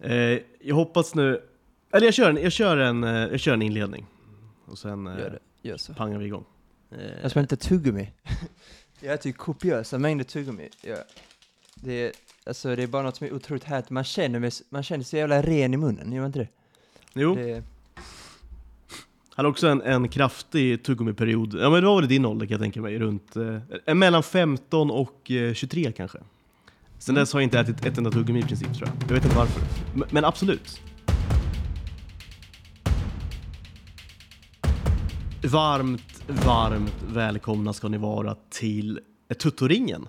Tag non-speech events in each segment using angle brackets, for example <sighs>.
Eh, jag hoppas nu... Eller jag kör en, jag kör en, eh, jag kör en inledning. Och sen eh, Gör det, gör så. pangar vi igång. Eh, Jag spelar inte tuggummi. <laughs> Jag äter ju kopiösa mängder tuggummi. Jag, det, är, alltså, det är bara något som är otroligt härligt. Man känner, mig, man känner sig så jävla ren i munnen, gör man inte det? jo, det han har också en, en kraftig tuggummiperiod. Ja men det var väl din ålder kan jag tänka mig, runt... Eh, mellan 15 och eh, 23 kanske. Sen dess har jag inte ätit ett enda tuggummi i princip tror jag. Jag vet inte varför. Men, men absolut. Varmt, varmt välkomna ska ni vara till Tuttoringen.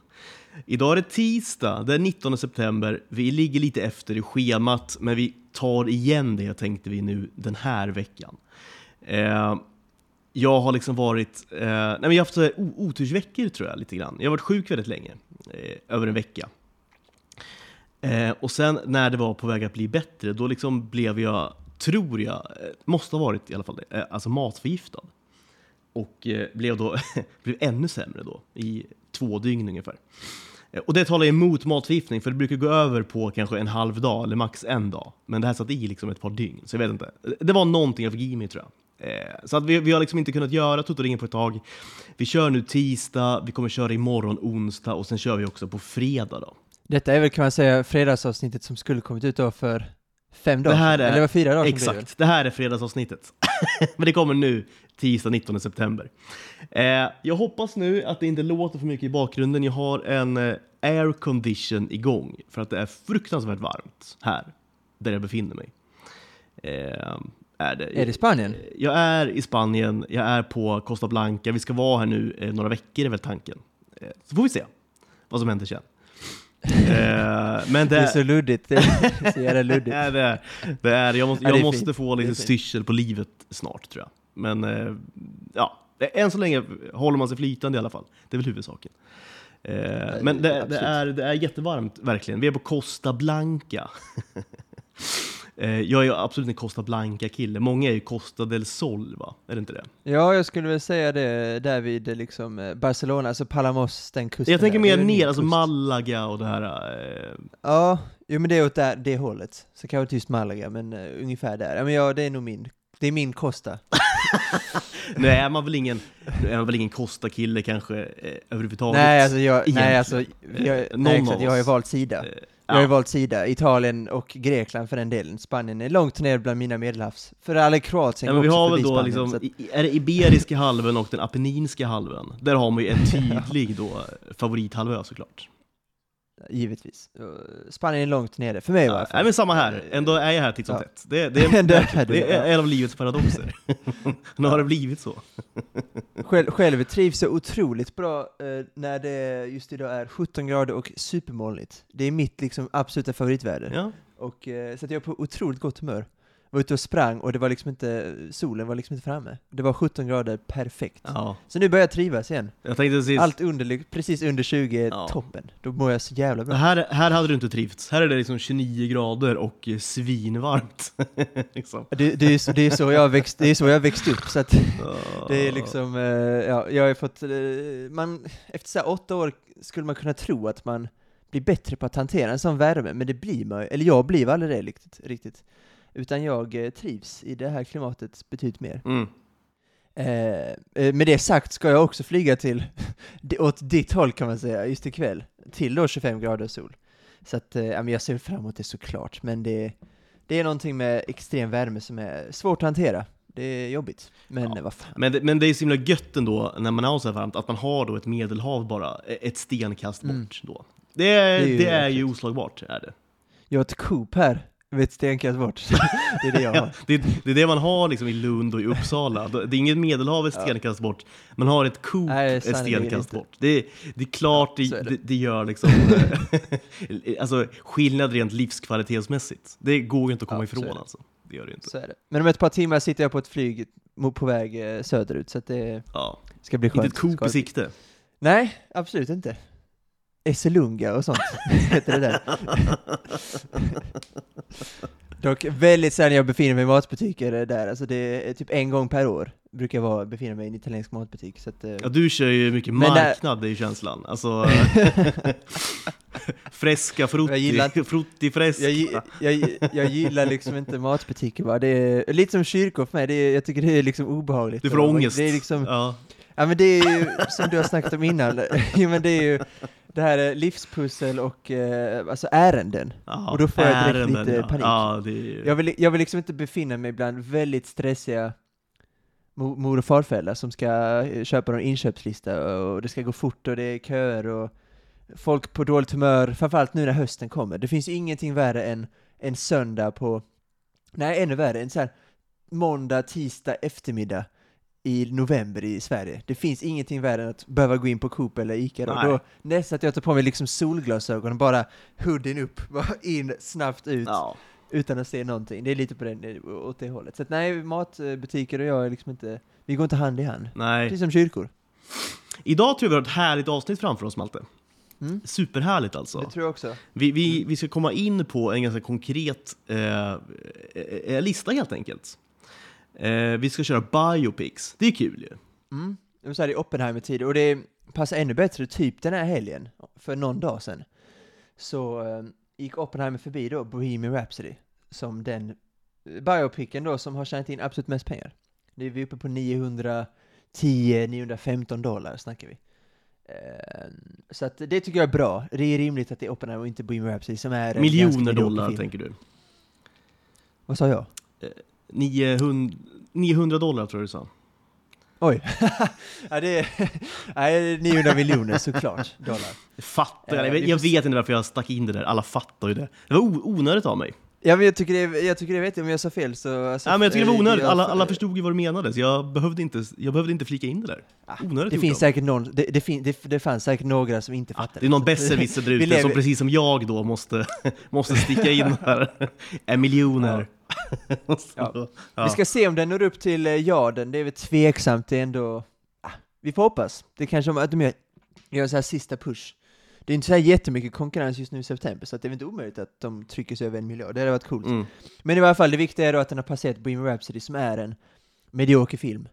Idag är det tisdag den 19 september. Vi ligger lite efter i schemat, men vi tar igen det tänkte vi nu den här veckan. Eh, jag har liksom varit, eh, nej men jag har haft så otursveckor tror jag lite grann. Jag har varit sjuk väldigt länge, eh, över en vecka. Eh, och sen när det var på väg att bli bättre, då liksom blev jag, tror jag, eh, måste ha varit i alla fall det, eh, alltså matförgiftad. Och eh, blev då <laughs> blev ännu sämre då, i två dygn ungefär. Eh, Och det talar emot matförgiftning, för det brukar gå över på kanske en halv dag eller max en dag. Men det här satt i liksom ett par dygn, så jag vet inte. Eh, det var någonting jag fick i mig tror jag. Eh, så att vi, vi har liksom inte kunnat göra Tuttoringen på ett tag. Vi kör nu tisdag, vi kommer köra imorgon onsdag och sen kör vi också på fredag då. Detta är väl kan man säga fredagsavsnittet som skulle kommit ut då för fem dagar Det här är- Eller var fyra dagar det? Exakt, det här är fredagsavsnittet. <laughs> Men det kommer nu, tisdag 19 september. Eh, jag hoppas nu att det inte låter för mycket i bakgrunden. Jag har en eh, air condition igång för att det är fruktansvärt varmt här, där jag befinner mig. Eh, är, det. Är det Spanien? Jag är i Spanien, jag är på Costa Blanca. Vi ska vara här nu eh, några veckor är väl tanken. Eh, så får vi se vad som händer sen. Eh, men Det är så luddigt, det är så jävla luddigt. <laughs> Ja, det är, det är, jag måste, Ja, det jag är måste få Det lite styrsel på livet snart tror jag. Men eh, ja, än så länge håller man sig flytande i alla fall. Det är väl huvudsaken. Eh, men det, det, är, det är jättevarmt, verkligen. Vi är på Costa Blanca. <laughs> eh, jag är ju absolut en Costa Blanca-kille. Många är ju Costa del Sol, va? Är det inte det? Ja, jag skulle väl säga det där vid liksom eh, Barcelona, alltså Palamos, den kusten Jag tänker. Det mer ner, alltså kust. Malaga och det här. Eh, Ja, jo men det är åt där, det hållet. Så kanske inte just Malaga, men uh, ungefär där. Ja men ja, det är nog min, det är min Costa. <laughs> nu är man väl ingen, är man väl ingen Costa-kille kanske eh, överhuvudtaget. Nej alltså jag, egentligen. nej alltså, jag, nej, exakt, jag har ju valt sida. Eh, Jag har ju valt sida, Italien och Grekland för den delen. Spanien är långt ner bland mina medelhavs. För alla Kroatien Ja, men vi har väl då Spanien, liksom, att, i- är det Iberiska halvön och den Apenninska halvön? Där har man ju en <laughs> tydlig då favorithalvö såklart. Givetvis. Uh, Spanien är långt nere, för mig i alla Ja, fall. nej, men samma här, ändå är jag här titt som Ja. tätt. Det, det, <laughs> är, du, det är ja. en av livets paradoxer. nu har det blivit så. <laughs> Själv, själv trivs jag otroligt bra eh, när det just idag är 17 grader och supermolnigt. Det är mitt liksom absoluta favoritväder. Ja. Och, eh, så att jag är på otroligt gott humör. Var ute och sprang och det var liksom inte, solen var liksom inte framme. Det var 17 grader perfekt. ja, Så nu börjar jag trivas igen. jag tänkte precis, Allt under, precis under 20 är Ja. toppen. Då mår jag så jävla bra. här, här hade du inte trivts. Här är det liksom 29 grader och svinvarmt. <laughs> liksom. Det, det, är, så- det, är så jag växt, det är så jag växt upp, så att det är liksom, eh, ja, jag har fått, eh, man, efter så åtta år skulle man kunna tro att man blir bättre på att hantera en sån värme, men det blir man eller jag blir aldrig det riktigt, riktigt. Utan jag eh, trivs i det här klimatet betydligt mer. Mm. Eh, eh, med det sagt ska jag också flyga till, <laughs> åt ditt håll kan man säga, just ikväll. Till då 25 grader sol. Så att, eh, jag ser fram emot det såklart, men det, det är någonting med extrem värme som är svårt att hantera. Det är jobbigt, men Ja. vad fan. Men, det, men det är så himla gött ändå när man har så här varmt, att man har då ett medelhav bara e- ett stenkast bort Mm. då. Det är, Det är ju det är ju oslagbart, är det. Jag har ett Coop här, vet stenkast bort. <laughs> det är det jag har. Det, det är det man har liksom i Lund och i Uppsala. Det är inget medelhav ett Ja. stenkast bort, man har ett Nej, ett stenkast bort. Det, det är klart det, är det. det, gör liksom eh, <laughs> alltså, skillnad rent livskvalitetsmässigt. Det går ju inte att komma Ja, är ifrån det. alltså. Det gör det inte. Är. Men om ett par timmar sitter jag på ett flyg på väg eh, söderut, så att det Ja. ska bli skönt. Inte ett Ska i sikte. Nej, absolut inte. Esselunga och sånt <laughs> heter det där. Dock väldigt sällan jag befinner mig i matbutiker där, alltså det är typ en gång per år brukar jag vara, befinna mig i en italiensk matbutik. Så att, eh, Ja, du kör ju mycket där- marknad, det är ju känslan. Alltså... <laughs> fresca frutti, Jag gillar- frutti fresca. jag, jag, jag gillar liksom inte matbutiker bara, det är lite som kyrkor för mig, det är, jag tycker det är liksom obehagligt. Du får ångest. Det är liksom, Ja. ja men det är ju som du har snackat om innan, <laughs> jo men det är ju det här är livspussel och eh, alltså ärenden. Ja, Och då får jag direkt ärenden, lite panik. Ja, det är ju... Jag vill, jag vill liksom inte befinna mig bland väldigt stressiga mo- mor och farföräldrar som ska eh, köpa någon inköpslista och det ska gå fort och det är köer och folk på dåligt humör, framförallt nu när hösten kommer. Det finns ingenting värre än en söndag på, nej ännu värre, en sån här måndag, tisdag eftermiddag i november i Sverige. Det finns ingenting värre än att behöva gå in på Coop eller Ica då. Då nästan att jag tar på mig liksom solglasögon och bara hoodien upp, <laughs> bara in, snabbt ut Ja. utan att se någonting. Det är lite på den, åt det hållet. Så att nej, matbutiker och jag är liksom inte, vi går inte hand i hand. Nej. Precis som kyrkor. Idag tror jag vi har ett härligt avsnitt framför oss, Malte. Mm. Superhärligt alltså. Det tror jag också. Vi, vi, vi ska komma in på en ganska konkret eh, eh, lista helt enkelt. Eh, vi ska köra biopics. Det är kul ju. Mm. Det så här i Oppenheimer-tider, och det passar ännu bättre typ den här helgen, för någon dag sedan. Så eh, gick Oppenheimer förbi då Bohemian Rhapsody, som den eh, biopicen då som har tjänat in absolut mest pengar. Det är vi uppe på 910-915 dollar snackar vi. Eh, så att det tycker jag är bra. Det är rimligt att det är Oppenheimer och inte Bohemian Rhapsody som är Miljoner dollar tänker du. Vad sa jag? 900, 900 dollar tror jag du sa. Oj! <laughs> ja, det är, nej, 900 miljoner såklart, dollar. Fattar jag. Eh, Jag, vet, jag vet inte varför jag stack in det där. Alla fattar ju det. Det var onödigt av mig. Ja men jag tycker det, jag tycker det, vet jag om jag sa fel så... Alltså, Ja, men jag tycker det var onödigt. Alla, alla förstod ju vad du menade, så jag behövde inte, jag behövde inte flika in det där. Ah, Onödigt Det finns säkert någon, det, det, fin, det, det fanns säkert några som inte Ja, fattade. det är någon besserwisser där <laughs> ute som precis som jag då måste, måste sticka in här. <laughs> En miljoner. Ja. Ja. Vi ska se om den når upp till eh, yarden, det är väl tveksamt, det är ändå... Ah, vi får hoppas. Det är kanske att de gör, gör så här sista push. Det är inte så här jättemycket konkurrens just nu i september, så att det är väl inte omöjligt att de trycker sig över en miljard. Det hade varit coolt. Mm. Men i alla fall, det viktiga är då att den har passerat Bohemian Rhapsody som är en medioker film.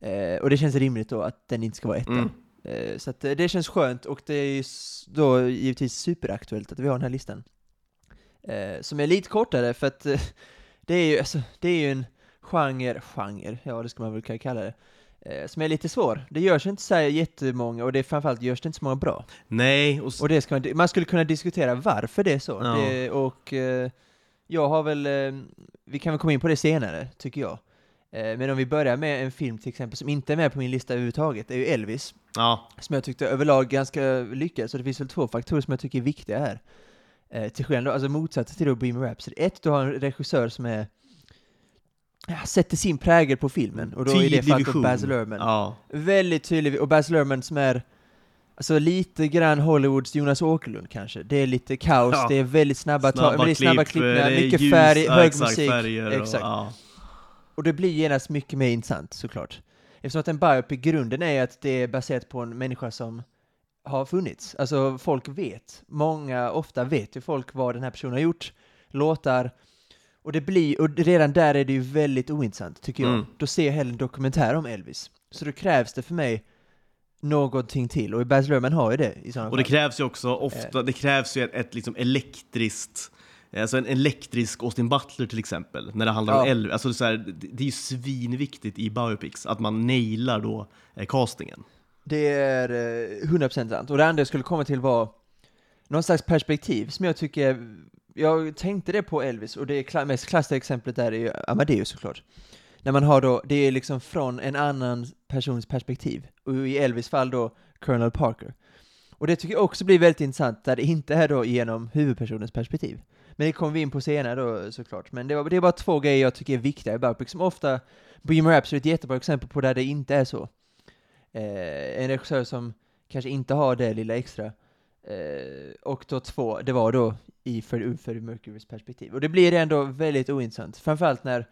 Eh, och det känns rimligt då att den inte ska vara etta. Mm. Eh, så att eh, det känns skönt och det är ju då givetvis superaktuellt att vi har den här listan. Eh, som är lite kortare för att eh, det är ju, alltså, det är ju en genre, genre, ja det ska man väl kunna kalla det, eh, som är lite svår. Det görs inte så här jättemånga och det är framförallt görs det inte så många bra. Nej, och, Och det ska man, man skulle kunna diskutera varför det är så. Ja. Det, och eh, jag har väl, eh, vi kan väl komma in på det senare, tycker jag. Eh, men om vi börjar med en film till exempel som inte är med på min lista överhuvudtaget, det är ju Elvis. ja, Som jag tyckte överlag ganska lyckad, så det finns väl två faktorer som jag tycker är viktiga här. Eh, till skillnad, alltså motsatsen till då Bohemian Rhapsody. Ett, du har en regissör som är sätter sin prägel på filmen, och då är det tydlig fallet då vision. Baz Luhrmann. Ja, Väldigt tydlig, och Baz Luhrmann som är Alltså lite grann Hollywoods Jonas Åkerlund kanske. Det är lite kaos, Ja. det är väldigt snabba, snabba, det är snabba klipp, klippningar, det är mycket ljus, färg, hög exakt, musik. Färger och, exakt. ja. Och det blir genast mycket mer intressant såklart. Eftersom att en biopic, grunden är att det är baserat på en människa som har funnits. Alltså folk vet, många, ofta vet ju folk vad den här personen har gjort, låtar, och det blir, och redan där är det ju väldigt ointressant, tycker jag. Mm. Då ser jag hellre en dokumentär om Elvis. Så då krävs det för mig någonting till, och Baz Luhrmann har ju det i sådana Och det fall. krävs ju också ofta, det krävs ju ett, ett liksom elektriskt Alltså en elektrisk Austin Butler till exempel, när det handlar om Ja. Elvis. Alltså så här, det, det är ju svinviktigt i biopics, att man nailar då eh, castingen. Det är eh, 100% sant. Och det andra jag skulle komma till var någon slags perspektiv som jag tycker, jag tänkte det på Elvis, och det mest klassiska exemplet där är ju Amadeus såklart. När man har då, det är liksom från en annan persons perspektiv, och i Elvis fall då Colonel Parker. Och det tycker jag också blir väldigt intressant, där det inte är då genom huvudpersonens perspektiv. Men det kommer vi in på senare då såklart. Men det, var, det är bara två grejer jag tycker är viktiga i Biopic, som ofta, Bohemian Rhapsody är ett jättebra exempel på där det inte är så. Eh, en regissör som kanske inte har det lilla extra. Eh, och då två, det var då i Freddie Freddie Mercurys perspektiv. Och det blir ändå väldigt ointressant. Framförallt när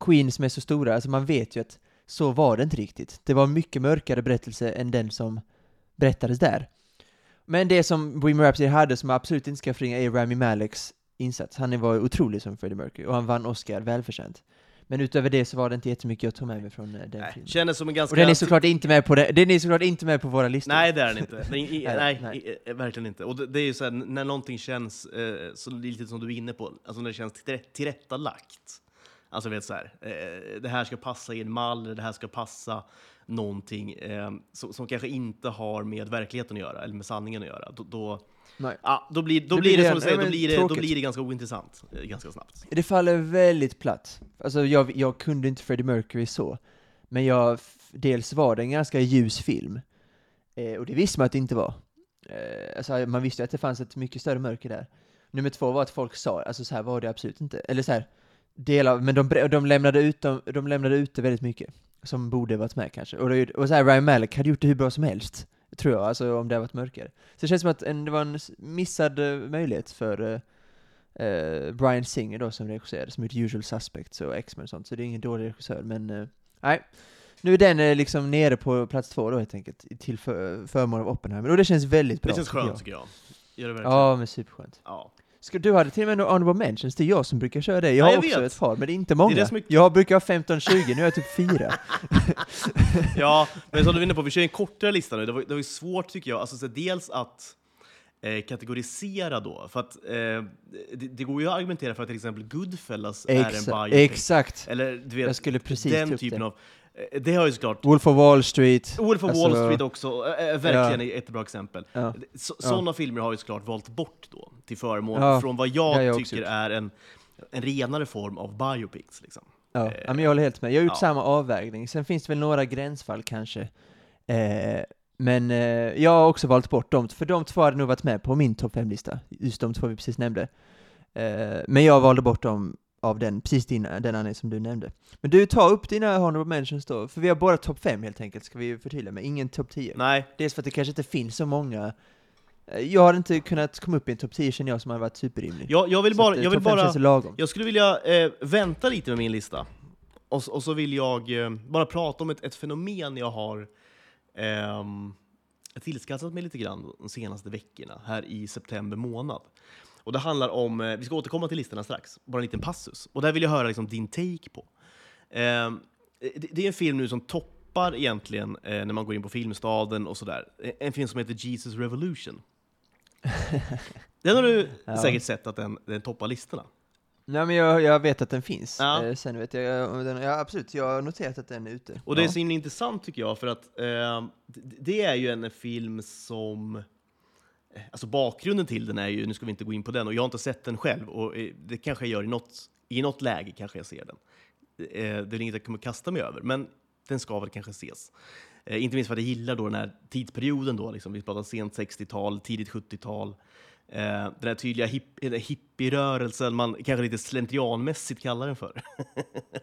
Queen som är så stora, alltså man vet ju att så var det inte riktigt. Det var en mycket mörkare berättelse än den som berättades där. Men det som Bohemian Rhapsody hade som absolut inte ska förringa är Rami Maleks insats. Han var otrolig som Freddie Mercury, och han vann Oscar välförtjänt. Men utöver det så var det inte jättemycket jag tog med mig från eh, den Nej, filmen. kändes som en ganska... Och den är såklart inte med på det, den är såklart inte med på våra listor. Nej, det är den inte. <laughs> Nej, i, Nej, nej, i- eh, verkligen inte. Och det, det är ju så här, när någonting känns, eh, så lite som du är inne på, alltså när det känns till, tillrättalagt. Alltså vet så här, eh, det här ska passa i en mall, det här ska passa någonting eh, som, som kanske inte har med verkligheten att göra, eller med sanningen att göra. Då, då, Nej. ja, då blir, då Det blir det som du säger, då blir det, då blir det ganska ointressant eh, ganska snabbt. Det faller väldigt platt. Alltså jag, jag kunde inte Freddie Mercury så. Men jag, dels var det en ganska ljus film. Eh, och det visste man att det inte var. Eh, alltså man visste att det fanns ett mycket större mörker där. Nummer två var att folk sa, alltså så här var det absolut inte. Eller så här, delar, men de, de, lämnade ut, de, de lämnade ut det väldigt mycket. Som borde varit med kanske. Och, det, och så här, Ryan Malek hade gjort det hur bra som helst. Tror jag, alltså om det hade varit mörkare. Så det känns som att en, det var en missad eh, möjlighet för eh, eh, Brian Singer då som regisserade, som gjort Usual Suspects och X-Men och sånt, så det är ingen dålig regissör, men eh, nej. Nu är den liksom nere på plats två då helt enkelt, till för, förmån av Oppenheimer, och det känns väldigt bra. Det känns skönt jag. tycker jag. Gör det verkligen. Ja, men superskönt. Ja. Ska, du hade till och med några honorable mentions, det är jag som brukar köra det. Jag Ja, har jag också vet. ett par, men det är inte många. det som är- Jag brukar ha 15-20, nu är jag typ fyra. <laughs> Ja, men som du var inne på, vi kör en kortare lista nu. Det var, det var svårt tycker jag, alltså, så dels att eh, kategorisera då. För att eh, det, det går ju att argumentera för att till exempel Goodfellas är en Exa- biopic. exakt. Eller du vet, Jag skulle precis den typen det. av... eh, Det har ju såklart... Wolf of Wall Street. Wolf of Alltså- Wall Street också, eh, verkligen ett bra exempel. Ja. Så, Ja. Sådana filmer har ju såklart valt bort då, till förmån Ja, från vad jag, jag tycker är en, en renare form av biopics. Liksom. Ja, Eh, ja, men jag håller helt med. Jag har gjort ja. samma avvägning. Sen finns det väl några gränsfall kanske. Eh, men eh, jag har också valt bort dem, för de två hade nog varit med på min topp 5-lista. Just de två vi precis nämnde. Men jag valde bort dem av den, precis din, den anledning som du nämnde. Men du, ta upp dina honorable mentions då, för vi har bara topp 5 helt enkelt, ska vi förtydliga med, ingen topp 10. Nej, Dels för att det kanske inte finns så många Eh, Jag har inte kunnat komma upp i en topp 10 känner jag som har varit superrimlig. jag, jag vill bara... att, eh, Jag, vill bara lagom. jag skulle vilja eh, vänta lite med min lista. Och, och så vill jag eh, bara prata om ett, ett fenomen jag har ehm, tillskansat mig lite grann de senaste veckorna, här i september månad. Och det handlar om, eh, vi ska återkomma till listorna strax, bara en liten passus. Och där vill jag höra liksom din take på. Ehm, det, det är en film nu som toppar egentligen eh, när man går in på Filmstaden och sådär. En film som heter Jesus Revolution. <laughs> Den har du Ja. säkert sett att den, den toppar listorna. Nej men jag, jag vet att den finns. Ja. Eh, sen vet jag, om den, ja absolut, jag har noterat att den är ute. Och det är så himla intressant tycker jag, för att eh, det är ju en film som... Alltså bakgrunden till den är ju, nu ska vi inte gå in på den, och jag har inte sett den själv, och eh, det kanske jag gör i något, i något läge, kanske jag ser den. Eh, det är inget jag kommer kasta mig över, men den ska väl kanske ses. Eh, inte minst för att jag gillar då den här tidsperioden, då, liksom, vi pratar sent 60-tal, tidigt 70-tal. Eh, den här tydliga hip, eller hippierörelsen, man kanske lite slentrianmässigt kallar den för.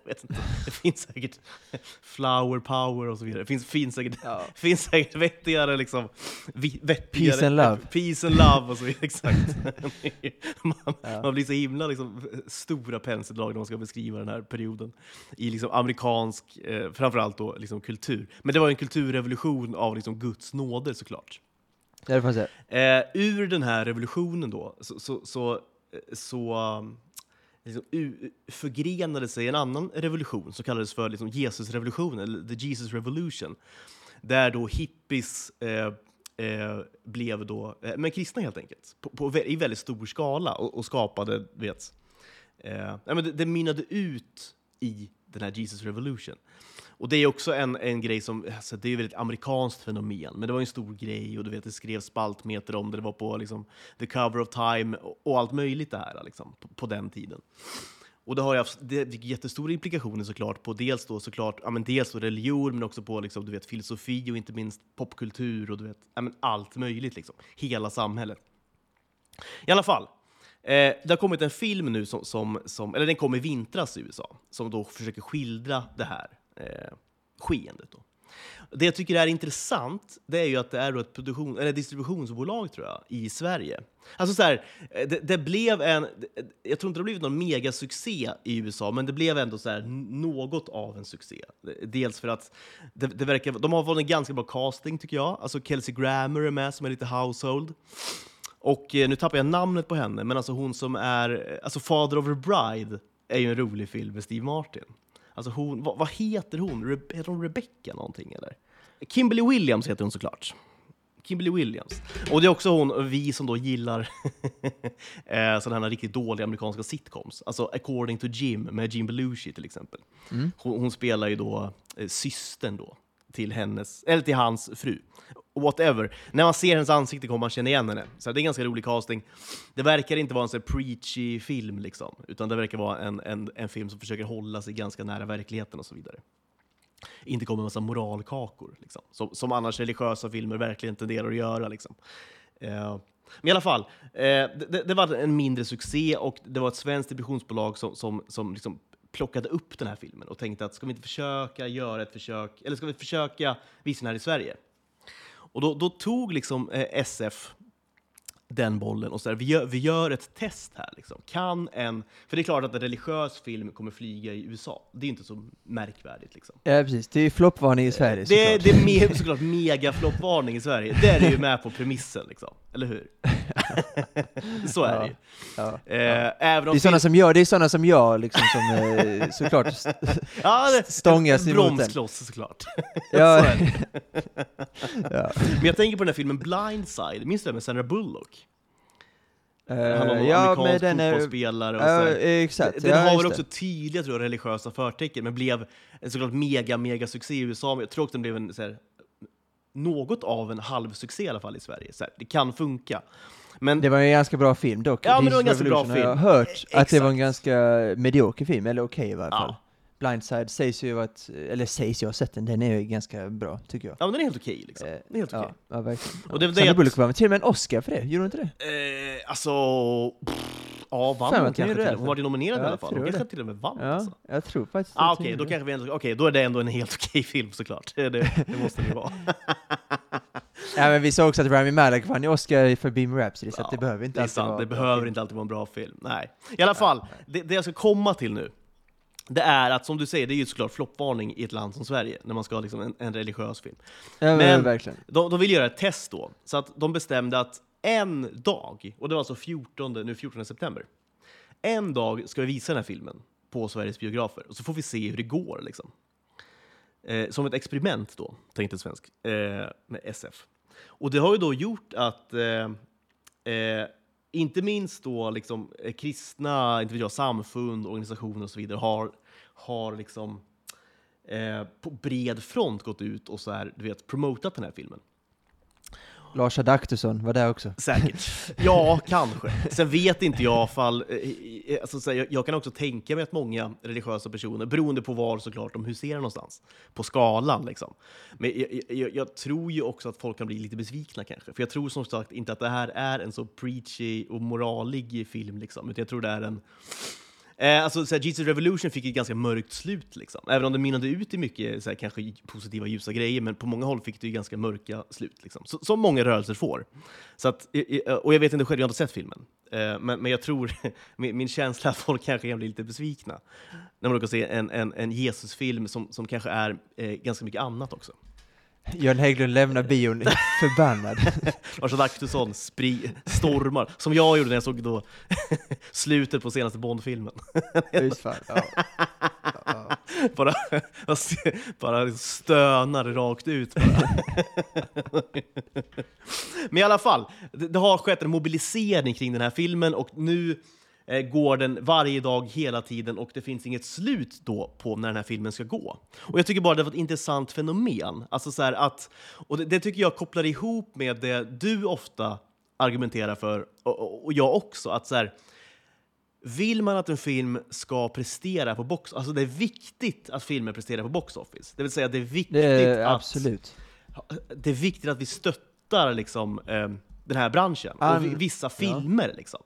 <laughs> Det finns säkert flower power och så vidare. Det finns, finns, säkert, Ja. <laughs> finns säkert vettigare, liksom, vettigare... Peace and love. <laughs> Peace and love och så vidare, exakt. man, Ja. man blir så himla liksom, stora penseldrag när man ska beskriva den här perioden i liksom, amerikansk, eh, framförallt då, liksom, kultur. Men det var en kulturrevolution av liksom, Guds nåder såklart. Ja, det får man säga. Eh, ur den här revolutionen då, så, så, så, eh, så um, liksom, u- förgrenade sig en annan revolution som kallades för liksom, Jesusrevolutionen, eller the Jesus revolution. Där då hippies eh, eh, blev då, eh, men kristna helt enkelt, på, på, i väldigt stor skala och, och skapade, vet, eh, det, det mynnade ut i den här Jesus revolution. Och det är också en, en grej som, alltså det är ju ett amerikanskt fenomen, men det var en stor grej och du vet, det skrevs spaltmeter om det, det var på liksom, the cover of time och, och allt möjligt det här liksom, på, på den tiden. Och det har ju haft det fick jättestora implikationer såklart på dels då såklart, ja, men dels då religion, men också på liksom, du vet, filosofi och inte minst popkultur och du vet, ja, men allt möjligt liksom. Hela samhället. I alla fall, eh, det har kommit en film nu som, som, som, eller den kom i vintras i USA, som då försöker skildra det här eh, skeendet. Då. Det jag tycker är intressant, det är ju att det är ett produktion, eller distributionsbolag tror jag, i Sverige. Alltså så här, eh, det, det blev en, jag tror inte det har blivit någon megasuccé i USA, men det blev ändå så här något av en succé. Dels för att det, det verkar, de har fått en ganska bra casting tycker jag. Alltså Kelsey Grammer är med som är lite household. Och eh, nu tappar jag namnet på henne, men alltså hon som är, eh, alltså Father of a Bride är ju en rolig film med Steve Martin. Alltså hon, vad, vad heter hon? Re, heter hon Rebecca någonting eller? Kimberly Williams heter hon såklart. Kimberly Williams. Och det är också hon, vi som då gillar <laughs> eh, sådana här riktigt dåliga amerikanska sitcoms. Alltså According to Jim med Jim Belushi till exempel. Mm. Hon, hon spelar ju då eh, systern då till, hennes, eller till hans fru. Whatever. När man ser hennes ansikte kommer man känna igen henne. Så det är en ganska rolig casting. Det verkar inte vara en sån här preachy film, liksom, utan det verkar vara en, en, en film som försöker hålla sig ganska nära verkligheten och så vidare. Inte kommer en massa moralkakor, liksom, som, som annars religiösa filmer verkligen tenderar att göra. Liksom. Eh, men i alla fall, eh, det, det, var en mindre succé och det var ett svenskt distributionsbolag som, som, som liksom plockade upp den här filmen och tänkte att ska vi inte försöka göra ett försök, eller ska vi försöka visa den här i Sverige? Och då, då tog liksom eh, SF den bollen och så där, vi, gör, vi gör ett test här. Liksom. Kan en, för det är klart att en religiös film kommer flyga i USA. Det är inte så märkvärdigt. Liksom. Ja, precis. Det är floppvarning i Sverige Det, såklart. det är me, såklart mega floppvarning i Sverige. Det är det ju med på premissen, liksom. eller hur? <laughs> <laughs> så är det ju. Ja. Eh, även Det om är sådana som jag, det är sådana som jag liksom som eh, såklart st- <laughs> ja, det, stångas emot den. bromskloss såklart. Ja. <laughs> Det. ja. Men jag tänker på den här filmen Blindside, minns du den med Sandra Bullock? Eh, Han var någon ja, amerikansk den, fotbollsspelare. Och ja, så här. exakt. Den ja, har väl det. också tydliga tror jag, religiösa förtecken, men blev en såklart mega, mega succé i USA. Jag tror också den blev en, här, något av en halvsuccé i alla fall i Sverige. Så här, det kan funka. Men Det var en ganska bra film dock. Ja, men det var en ganska bra film. Jag har hört Eh, att det var en exakt. ganska medioker film, eller okej i varje Ja. fall. Blindside sägs ju att, eller sägs, jag har sett den, den är ju ganska bra tycker jag. ja, men den är helt okej. liksom. Eh, Den är helt okej. Ja, ja, verkligen. Och det Sandra att- Bullock med till och med en Oscar för det, gjorde hon inte det? Eh, alltså, pff, ja, vann Fan, hon kanske kan till Hon var ju nominerad i Ja, alla fall. Hon kanske till och med vann. Ja, Alltså. jag tror faktiskt Ah, Okej, då kanske vi ändå, okej, då är det ändå en helt okej film såklart. Det, <laughs> det, det måste det ju vara. <laughs> <laughs> Ja men vi såg också att Rami Malek vann Oscar för Beam Rhapsody, så att det Ja, behöver inte det alltid sant, vara det behöver inte alltid vara en bra film. Nej. I alla fall, det, det jag ska komma till nu, det är att som du säger, det är ju såklart floppvarning i ett land som Sverige, när man ska ha liksom en, en religiös film. Ja, men, Men-. De, de vill göra ett test då, så att de bestämde att en dag, och det var alltså 14, nu 14 september, en dag ska vi visa den här filmen på Sveriges biografer, och så får vi se hur det går. Liksom. Eh, som ett experiment då, tänkte svensk, eh, med SF. Och det har ju då gjort att eh, eh, inte minst då liksom, eh, kristna inte jag, samfund, organisationer och så vidare har, har liksom, eh, på bred front gått ut och så här, du vet, promotat den här filmen. Lars Adaktusson var där också. Säkert. <laughs> Ja, kanske. Sen vet inte jag fall, eh, eh, alltså, så här, jag, jag kan också tänka mig att många religiösa personer, beroende på var såklart de huserar någonstans, på skalan liksom. Men jag, jag, jag tror ju också att folk kan bli lite besvikna kanske, för jag tror som sagt inte att det här är en så preachy och moralig film liksom, utan jag tror det är en Eh, alltså, såhär, Jesus Revolution fick ett ganska mörkt slut, liksom. även om det mynnade ut i mycket såhär, kanske positiva, ljusa grejer, men på många håll fick det ju ganska mörka slut, liksom. så, som många rörelser får. Så att, och jag vet inte själv, jag har inte sett filmen, eh, men, men jag tror, <laughs> min, min känsla är att folk kanske kan bli lite besvikna när man råkar se en, en, en Jesusfilm som, som kanske är eh, ganska mycket annat också. Jörn Hägglund lämnar bion <laughs> förbannad. <laughs> Lars Adaktusson stormar, som jag gjorde när jag såg då <laughs> slutet på senaste Bond-filmen. Ja. Ja. bara, bara stönar rakt ut. Bara. Men i alla fall, det, det har skett en mobilisering kring den här filmen och nu eh, går den varje dag hela tiden och det finns inget slut då på när den här filmen ska gå. Och jag tycker bara det var ett intressant fenomen. Alltså så att, och det, det tycker jag kopplar ihop med det du ofta argumenterar för, och, och, jag också, att så här, vill man att en film ska prestera på box alltså det är viktigt att filmer presterar på box office. Det vill säga det är viktigt Det är att absolut. det är viktigt att vi stöttar liksom, eh, den här branschen An- och vi- vissa filmer. Liksom.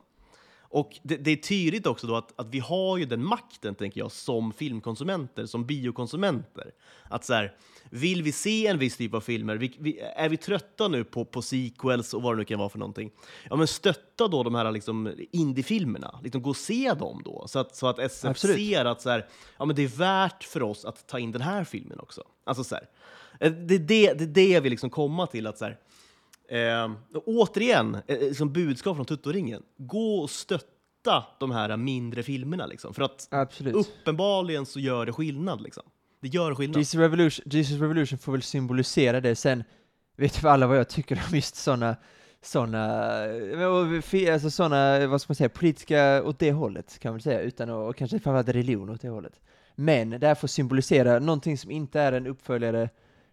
Och det, det är tydligt också då att, att vi har ju den makten, tänker jag, som filmkonsumenter, som biokonsumenter. Att så här, vill vi se en viss typ av filmer, vi, vi, är vi trötta nu på, på sequels och vad det nu kan vara för någonting, ja men stötta då de här liksom, indiefilmerna, liksom gå och se dem då, så att, så att SF Absolut. ser att så här, ja, men det är värt för oss att ta in den här filmen också. Alltså så här, eh, det, är det, det är det jag vill liksom komma till, att så här, Eh, återigen, eh, som budskap från Tuttoringen, gå och stötta de här mindre filmerna liksom. För att Absolut. uppenbarligen så gör det skillnad liksom. Det gör skillnad. Jesus Revolution, Jesus Revolution får väl symbolisera det sen. Vet ju alla vad jag tycker om just sådana såna, alltså såna, vad ska man säga, politiska åt det hållet kan man säga, utan att, och kanske framförallt religion åt det hållet. Men det här får symbolisera någonting som inte är en uppföljare,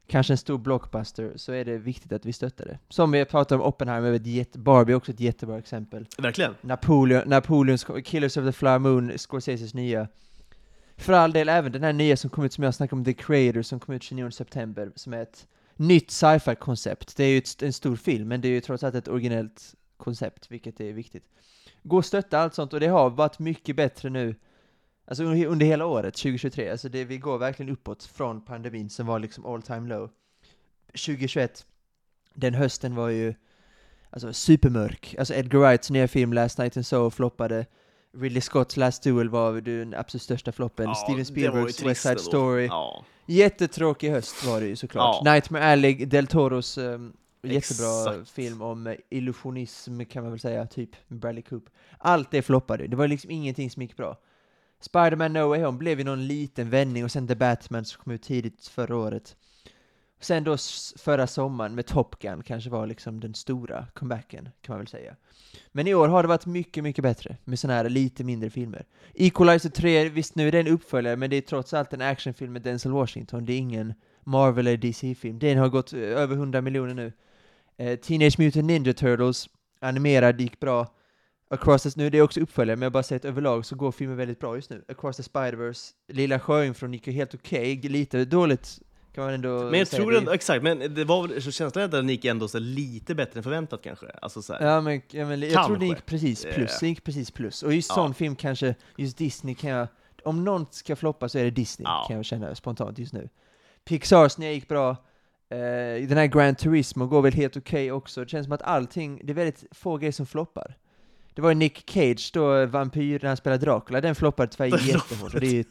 kanske en stor blockbuster, så är det viktigt att vi stöttar det. Som vi pratar om Oppenheimer, ett Barbie är också ett jättebra exempel. Verkligen. Napoleon, Napoleons Killers of the Flower Moon, Scorseses nya. För all del även den här nya som kom ut, som jag snackade om, The Creator, som kom ut 29 september, som är ett nytt sci-fi koncept. Det är ju ett, en stor film, men det är ju trots allt ett originellt koncept, vilket är viktigt. Gå och stötta allt sånt, och det har varit mycket bättre nu, alltså under, under hela året, 2023. Alltså det, vi går verkligen uppåt från pandemin som var liksom all time low. 2021, den hösten var ju alltså supermörk. Alltså Edgar Wrights nya film Last Night and So floppade. Ridley Scotts Last Duel var den absolut största floppen. Ja, Steven Spielbergs West Side. Story. Ja. Jättetråkig höst var det ju såklart. Ja. Nightmare Alley, Del Toros um, jättebra Exakt. film om illusionism kan man väl säga, typ Bradley Cooper. Allt det floppade, det var liksom ingenting som gick bra. Spider-Man No Way Home blev ju någon liten vändning och sen The Batman som kom ut tidigt förra året. Sen då förra sommaren med Top Gun kanske var liksom den stora comebacken, kan man väl säga. Men i år har det varit mycket, mycket bättre med sådana här lite mindre filmer. Equalizer 3, visst nu är det en uppföljare, men det är trots allt en actionfilm med Denzel Washington. Det är ingen Marvel eller DC-film. Den har gått eh, över 100 miljoner nu. Eh, Teenage Mutant Ninja Turtles, animerad, gick bra. Across the, nu är det också uppföljare, men jag bara sett överlag så går filmen väldigt bra just nu. Across the Spider-Verse, Lilla Sjöjungfrun gick ju helt okej, lite dåligt kan man ändå Men jag säga. tror ändå, exakt, men det var väl, så känslan är att den gick ändå så lite bättre än förväntat kanske? Alltså så här. Ja men, ja, men jag tror det gick precis plus, Eh. det gick precis plus. Och just Ja. sån film kanske, just Disney kan jag, om någon ska floppa så är det Disney, Ja. kan jag känna spontant just nu. Pixars nya gick bra, eh, den här Grand Turismo går väl helt okej också, det känns som att allting, det är väldigt få grejer som floppar. Det var ju Nick Cage då, vampyr, när han spelade Dracula, den floppade tyvärr jättehårt, det är ju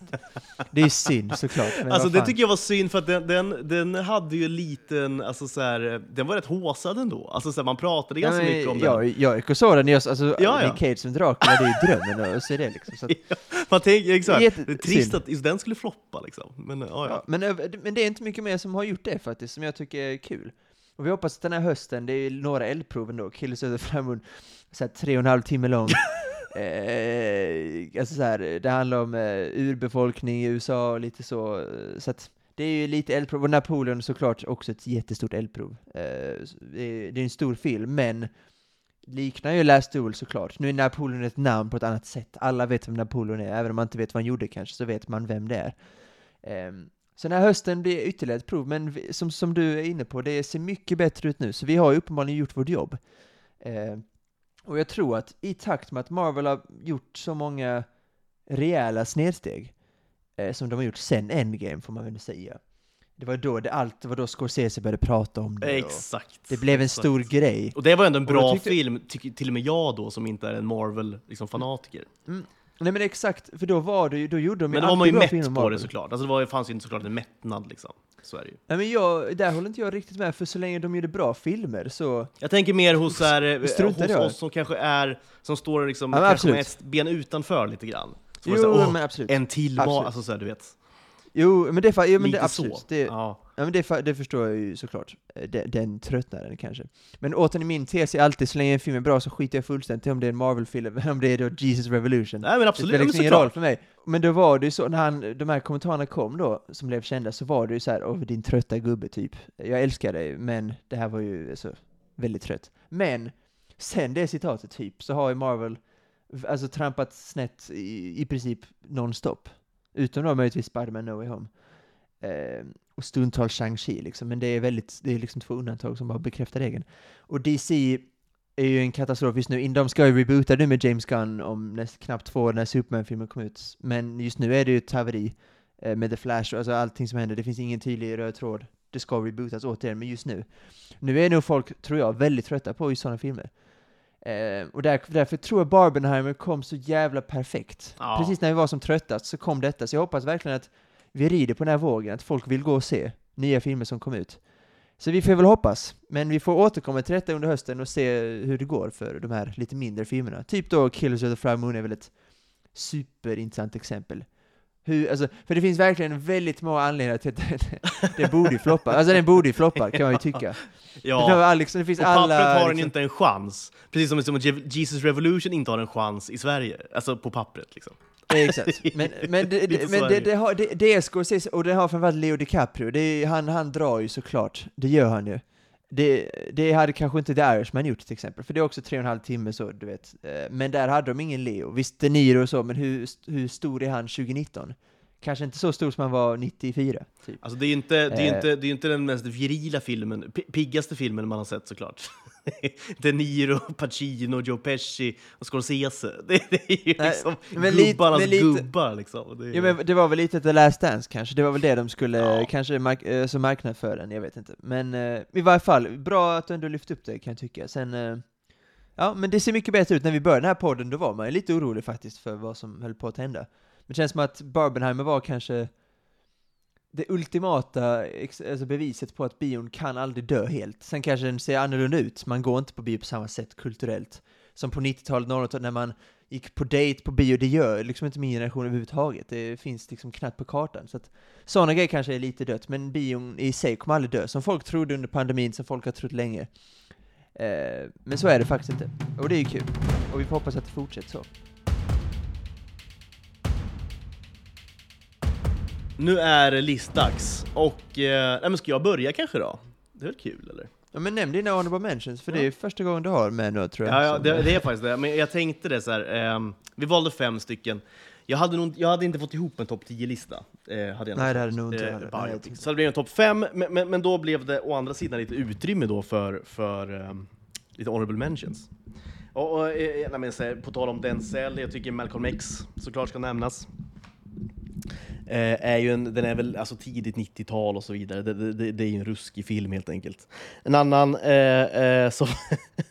det är ju synd såklart. Men Alltså det tycker jag var synd för att den, den, den hade ju en liten, alltså så här, den var rätt håsad ändå. Alltså så här, man pratade Ja, ganska men mycket om jag, den. jag gick och såg den, alltså Ja, ja. Nick Cage som Dracula, det är ju drömmen att se det liksom. Så att, <laughs> Man tänker, exakt, det är trist synd. att just den skulle floppa liksom. Men ja, Ja, ja. men, men det är inte mycket mer som har gjort det faktiskt, som jag tycker är kul. Och vi hoppas att den här hösten, det är några eldproven då, Killers of the Flower Moon, så här tre och en halv timme lång. <laughs> eh, alltså så här, det handlar om eh, urbefolkning i USA och lite så, eh, så att det är ju lite eldprov, och Napoleon såklart också ett jättestort eldprov. Eh, det, är, en stor film, men liknar ju Last Duel såklart. Nu är Napoleon ett namn på ett annat sätt. Alla vet vem Napoleon är, även om man inte vet vad han gjorde kanske, så vet man vem det är. Ehm, så den här hösten blir ytterligare ett prov, men vi, som, som du är inne på, det ser mycket bättre ut nu, så vi har ju uppenbarligen gjort vårt jobb. Ehm, och jag tror att i takt med att Marvel har gjort så många rejäla snedsteg, eh, som de har gjort sen Endgame, får man väl säga. Det var då det, allt, det var då Scorsese började prata om det. Exakt. Det blev en exakt. stor grej. Och det var ändå en bra tyckte- film, tycker till och med jag då som inte är en Marvel-fanatiker. Nej men exakt, för då var det ju, då gjorde de men då var man alltid ju mätt på Marvel. det såklart. Alltså det var, fanns ju inte såklart en mättnad liksom. Så är det ju. Nej men jag, där håller inte jag riktigt med, för så länge de gjorde bra filmer så... Jag tänker mer hos, så här, eh, Struntar hos oss som kanske är, som står liksom, Ja, men kanske med absolut. ett ben utanför lite grann. Så man Jo, säger, "Åh, men absolut. en till var, Absolut. alltså så här, du vet. Jo, men det, är men lite det absolut. så. Det, Ja. Ja men det, det förstår jag ju såklart, Eh, den, den tröttnaden kanske. Men återigen, min tes är alltid så länge en film är bra så skiter jag fullständigt om det är en Marvel-film, om det är då Jesus Revolution. Nej men absolut, det spelar liksom ingen roll för mig. Men då var det ju så, när han, de här kommentarerna kom då, som blev kända, så var det ju så här, åh din trötta gubbe typ. Jag älskar dig, men det här var ju alltså, väldigt trött. Men, sen det citatet typ, så har ju Marvel alltså trampat snett i, i princip nonstop. Utom då möjligtvis Spider-Man No Way Home. Eh, och stundtals Shang-Chi liksom, men det är väldigt, det är liksom två undantag som bara bekräftar regeln. Och DC är ju en katastrof just nu. De ska ju reboota nu med James Gunn om näst, knappt två år när Superman-filmen kom ut. Men just nu är det ju ett haveri eh, med The Flash och alltså allting som händer. Det finns ingen tydlig röd tråd. Det ska rebootas återigen, men just nu. Nu är nog folk, tror jag, väldigt trötta på just sådana filmer. Eh, och där, därför tror jag Barbenheimer kom så jävla perfekt. Ja. Precis när vi var som tröttast så kom detta, så jag hoppas verkligen att vi rider på den här vågen, att folk vill gå och se nya filmer som kom ut. Så vi får väl hoppas. Men vi får återkomma till detta under hösten och se hur det går för de här lite mindre filmerna. Typ då Killers of the Flower Moon är väl ett superintressant exempel. Hur, alltså, för det finns verkligen väldigt många anledningar till att det, det borde floppa. Alltså den borde floppa, kan man ju <laughs> tycka. Det, Ja, var liksom, det finns alla... pappret har den liksom, inte en chans. Precis som, som Jesus Revolution inte har en chans i Sverige. Alltså på pappret liksom. Exakt. Men, <laughs> men, det, det, men det, det. det, har, det, det är Scorsese, och det har framförallt Leo DiCaprio. Det är, han, han drar ju såklart. Det gör han ju. Det, det hade kanske inte The Irishman gjort till exempel, för det är också tre och en halv timme så, du vet. Eh, Men där hade de ingen Leo. Visst, De Niro och så, men hur, hur stor är han 2019? Kanske inte så stor som han var 94, typ. Alltså det är ju inte, det är ju Eh. inte, det är ju inte den mest virila filmen, pi- piggaste filmen man har sett såklart. <laughs> <laughs> De Niro, Pacino, Joe Pesci och Scorsese. <laughs> Det, det är ju liksom lite- gubbarnas men lite- gubbar liksom. Det är, Ja, men det var väl lite The Last Dance kanske, det var väl det de skulle Ja. kanske mark eh, så marknadsföra den, jag vet inte. Men eh, i varje fall, bra att du ändå lyft upp det kan jag tycka. Sen, eh, ja men det ser mycket bättre ut. När vi började den här podden, då var man ju lite orolig faktiskt för vad som höll på att hända. Men det känns som att Barbenheimer var kanske det ultimata alltså beviset på att bion kan aldrig dö helt. Sen kanske den ser annorlunda ut, man går inte på bio på samma sätt kulturellt. Som på 90-talet, 00-talet, när man gick på date på bio, det gör liksom inte min generation överhuvudtaget. Det finns liksom knappt på kartan. Så att sådana grejer kanske är lite dött, men bion i sig kommer aldrig dö. Som folk trodde under pandemin, som folk har trott länge. Eh, men så är det faktiskt inte. Och det är ju kul. Och vi får hoppas att det fortsätter så. Nu är det listdags. Och, eh, nej, men ska jag börja kanske då? Det är väl kul eller? Ja, men nämn dina honorable mentions, för det är första gången du har med nu tror jag. Ja, ja det, det är faktiskt det. Men jag tänkte det så här. ehm, vi valde fem stycken. Jag hade, nog, jag hade inte fått ihop en topp 10-lista. Eh, hade jag Nej, det hade nog inte Eh, heller. Nej, jag så det blev en topp fem, men, men, men då blev det å andra sidan lite utrymme då för, för ehm, lite honorable mentions. Och, och, eh, nej, men, så på tal om Denzel, jag tycker Malcolm X såklart ska nämnas. Eh, är ju en, den är väl alltså tidigt 90-tal och så vidare. Det, det, det, är ju en ruskig film helt enkelt. En annan eh, eh, som...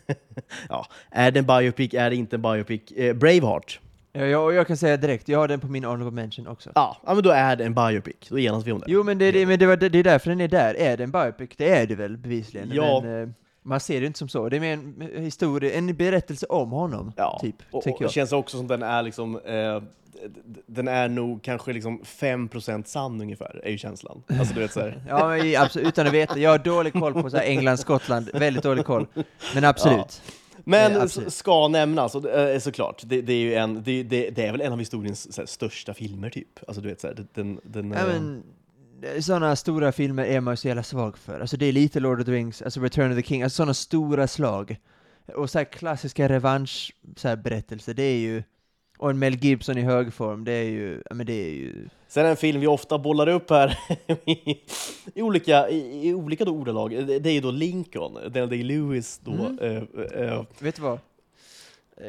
<laughs> ja, är det en biopic, är det inte en biopic? Eh, Braveheart. Ja, jag, och jag kan säga direkt, jag har den på min honorable mention också. Ja, ja, men då är det en biopic. Då enas vi om det. Jo, men det, det, men det, var, det är därför den är där. Är det en biopic? Det är det väl bevisligen. Ja. Men, eh, man ser det inte som så. Det är mer en historia, en berättelse om honom, Ja, typ, och, och jag. det känns också som den är liksom... Eh, den är nog kanske liksom 5% sann ungefär, är ju känslan. Alltså du vet såhär... <laughs> Ja, men absolut, utan att veta. Jag har dålig koll på så här England, Skottland, väldigt dålig koll. Men absolut. Men Eh, absolut. ska nämnas, och, eh, såklart, det, det är ju en, det, det, det är väl en av historiens så här, största filmer typ. Alltså du vet såhär, den... den Ja, men, sådana stora filmer är man ju så jävla svag för. Alltså det är lite Lord of the Rings, alltså Return of the King, alltså sådana stora slag. Och så här klassiska revansch så här berättelser, det är ju... Och en Mel Gibson i hög form, det är ju... Ja men det är ju... Sen en film vi ofta bollar upp här i, <laughs> i olika, i, i olika då ordalag, det, är ju då Lincoln, Daniel Day-Lewis då. Mm. eh, eh, Vet du vad?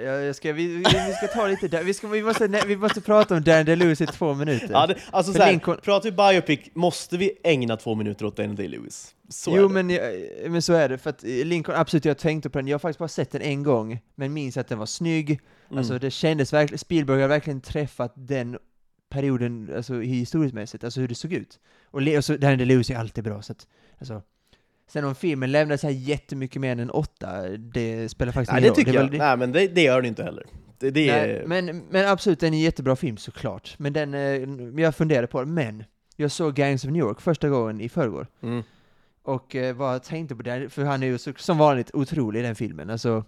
Jag, ska, vi, vi, ska ta lite där, vi, ska, vi, måste, vi måste prata om Dan DeLuise i två minuter. ja, det, alltså För såhär, Lincoln- pratar vi biopic måste vi ägna två minuter åt Daniel Day-Lewis. Så jo men, men så är det, för att Lincoln, absolut jag tänkte på den, jag har faktiskt bara sett den en gång, men minns att den var snygg, Mm. alltså det kändes verkligen, Spielberg har verkligen träffat den perioden, alltså historiskt alltså hur det såg ut. Och, Le- och så, Dan DeLuise är alltid bra, så att, alltså, Sen om filmen lämnar så här jättemycket mer än en åtta, det spelar faktiskt Nej, ingen det roll. tycker är jag. väl det- Nej, men det, det gör den inte heller. Det, det är... Nej, men, men absolut, den är en jättebra film såklart. Men den, eh, jag funderade på det, men jag såg Gangs of New York första gången i förrgår. Mm. Och eh, vad jag tänkte på det, för han är ju så, som vanligt otrolig i den filmen. Alltså,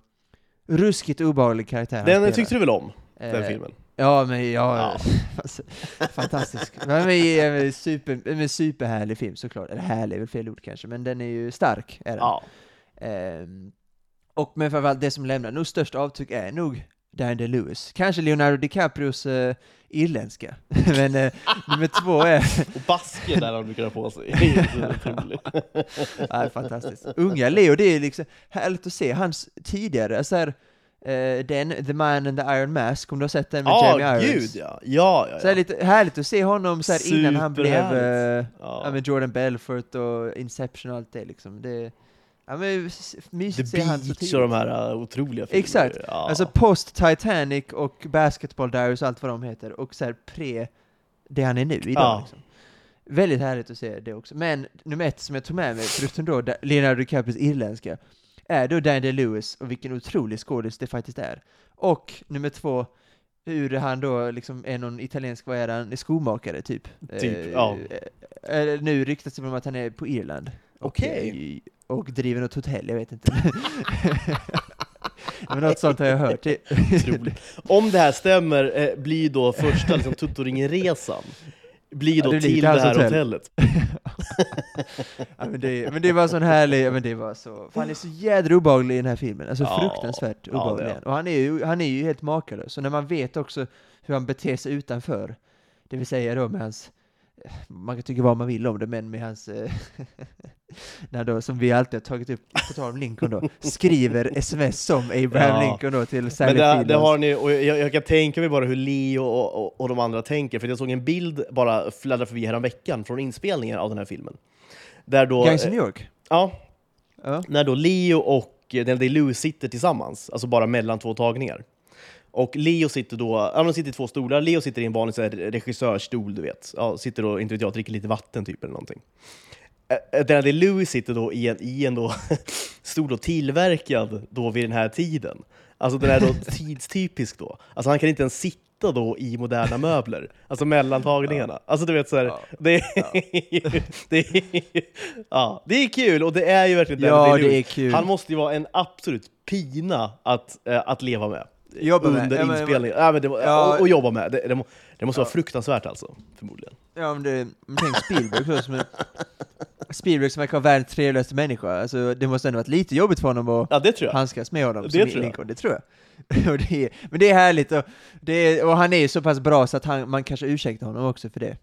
ruskigt obehaglig karaktär han Den spelar. tyckte du väl om, den Eh, filmen? Ja, men ja, Ja. <laughs> alltså, fantastisk. Men, men, men, super, men superhärlig film såklart. Eller härlig är väl fel ord kanske, men den är ju stark. Är den. Ja. Ehm, och men framförallt det som lämnar nog störst avtryck är nog Daniel DeLewis. Kanske Leonardo DiCaprios uh, irländska. <laughs> men eh, nummer två är... <laughs> Och basker där han brukar ha på sig. <laughs> Ja, fantastiskt. Unga Leo, det är liksom härligt att se hans tidigare, så här, eh, den, The Man and the Iron Mask, om du har sett den med Ja, Jeremy Irons. gud ja. Ja, ja, Så här, ja. lite härligt att se honom så här, innan han blev Ja. ja, med Jordan Belfort och Inception och allt det liksom. Det, ja, men, The mysigt så Beach tidigt. och de här uh, otroliga filmerna. Exakt. Ja. Alltså post Titanic och Basketball Diaries och allt vad de heter, och så här pre det han är nu idag. Ja. Liksom. Väldigt härligt att se det också. Men nummer ett som jag tog med mig, förutom då Leonardo DiCaprios irländska, är då Daniel Lewis och vilken otrolig skådis det faktiskt är. Och nummer två, hur han då liksom är någon italiensk, vad är han, skomakare typ? Typ, ja. eh, eh, nu ryktas det om att han är på Irland. Okej. eh, Och driver något hotell, jag vet inte. <laughs> Men något sånt har jag hört. Det, Otroligt. Om det här stämmer, eh, blir då första liksom, Tuttoringen-resan blir Ja, då det blir till det här hotell. hotellet. <laughs> ja, men, det, men det var sån härlig, ja, men det var så, för han är så jädra obehaglig i den här filmen, alltså Ja, fruktansvärt ja, det är obehaglig. han. och han är, ju, han är ju helt makalös, så när man vet också hur han beter sig utanför, det vill säga då med hans, man kan tycka vad man vill om det, men med hans, eh, <laughs> när då, som vi alltid har tagit upp, på tal om Lincoln då, skriver sms som Abraham Ja. Lincoln då till Sally Men det, det har ni, och jag, jag kan tänka mig bara hur Leo och, och, och de andra tänker, för jag såg en bild bara fladdra förbi veckan från inspelningen av den här filmen. Där då, Gangs eh, New York? ja, Ja. när då Leo och Daniel Day-Lewis sitter tillsammans, alltså bara mellan två tagningar. Och Leo sitter då, ja, de sitter i två stolar, Leo sitter i en vanlig regissörstol, du vet. Ja, sitter och, inte vet jag, dricker lite vatten typ eller någonting. Daniel Day-Lewis sitter då i en, i en då <laughs> stol då tillverkad då vid den här tiden. Alltså den är då <laughs> tidstypisk då. Alltså han kan inte ens sitta då i moderna möbler, alltså mellan tagningarna. Alltså du vet så här, Ja. det, är, <laughs> det, är, ja, det är kul och det är ju verkligen Daniel Ja, Day-Lewis. det är kul. Han måste ju vara en absolut pina att, eh, att leva med. Jobba med. under Ja, inspelningen. Ja, men det, Ja. och, och jobba med. Det, det, det måste vara Ja. fruktansvärt alltså, förmodligen. Ja, men, det, men tänk Spielberg som Spielberg som verkar vara världens trevligaste människa, alltså det måste ändå varit lite jobbigt för honom att Ja, det tror jag. handskas med honom Det som tror. Lincoln, det tror jag. <laughs> och det är, men det är härligt, och, är, och han är ju så pass bra så att han, man kanske ursäktar honom också för det.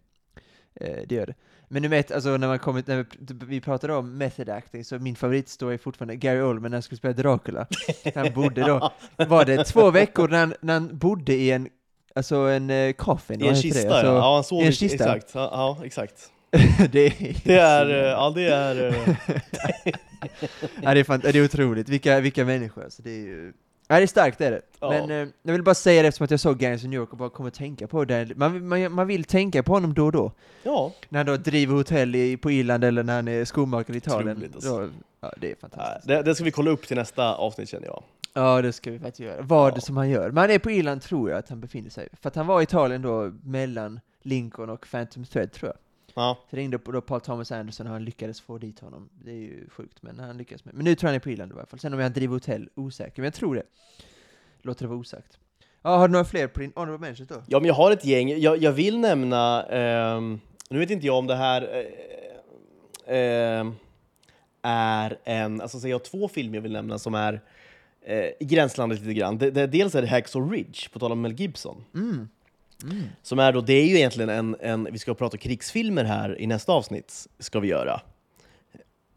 Eh, det gör det. Men nu vet, alltså när man kommit, när vi, vi pratade om method acting, så min favoritstory är fortfarande Gary Oldman när han skulle spela Dracula. <laughs> Han bodde då, var det två veckor när han, när han bodde i en, alltså en uh, coffin, I en heter det? kista, Alltså, ja. ja. Han sov i en kista. Exakt. Ja, ja, exakt. <laughs> det är, Det är, eh, ja det är... eh, <laughs> ja, det, är fan, det är otroligt, vilka, vilka människor alltså, det är ju... Ja, det är starkt det är det. Ja. Men eh, jag vill bara säga det eftersom att jag såg Gangs of New York och bara kommer att tänka på det. Man, man, man vill tänka på honom då och då. Ja, När han då driver hotell i, på Irland eller när han är skomakare i Italien. Alltså. Då, ja, det är fantastiskt. det, det ska vi kolla upp till nästa avsnitt känner jag. Ja, det ska vi faktiskt göra. Vad Ja. som han gör. Men han är på Irland tror jag att han befinner sig. För att han var i Italien då mellan Lincoln och Phantom Thread tror jag. Ja, Så ringde då Paul Thomas Anderson och han lyckades få dit honom. Det är ju sjukt, men han lyckades med. Men nu tror jag han är på Irland i alla fall. Sen om han driver hotell, osäker. Men jag tror det. Låter det vara osagt. Ja, har du några fler på din honorable mentions då? ja men jag har ett gäng. Jag, jag vill nämna, ehm, nu vet inte jag om det här eh, ehm, är en, alltså så jag har två filmer jag vill nämna som är eh, i gränslandet lite grann. Det, det, dels är det Hacksaw Ridge, på tal om Mel Gibson. Mm. Mm. Som är då, det är ju egentligen en, en, vi ska prata krigsfilmer här i nästa avsnitt, ska vi göra.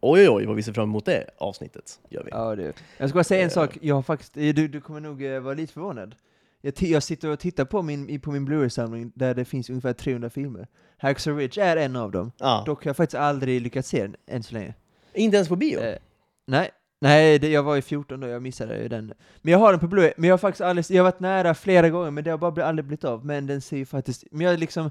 Oj, oj, oj, vad vi ser fram emot det avsnittet, gör vi. Ja, det. Jag ska bara säga en Eh. sak. Jag har faktiskt, eh, du, du kommer nog eh, vara lite förvånad. Jag, jag sitter och tittar på min, på min Blu-ray-samling där det finns ungefär 300 filmer. Hacksaw Ridge är en av dem. Ja. Dock har jag faktiskt aldrig lyckats se den än så länge. Inte ens på bio? Eh, nej, nej det, jag var ju 14 då, jag missade ju den. Men jag har den på Blu-ray, men jag har faktiskt aldrig, jag har varit nära flera gånger, men det har bara aldrig blivit av. Men den ser ju faktiskt, men jag liksom,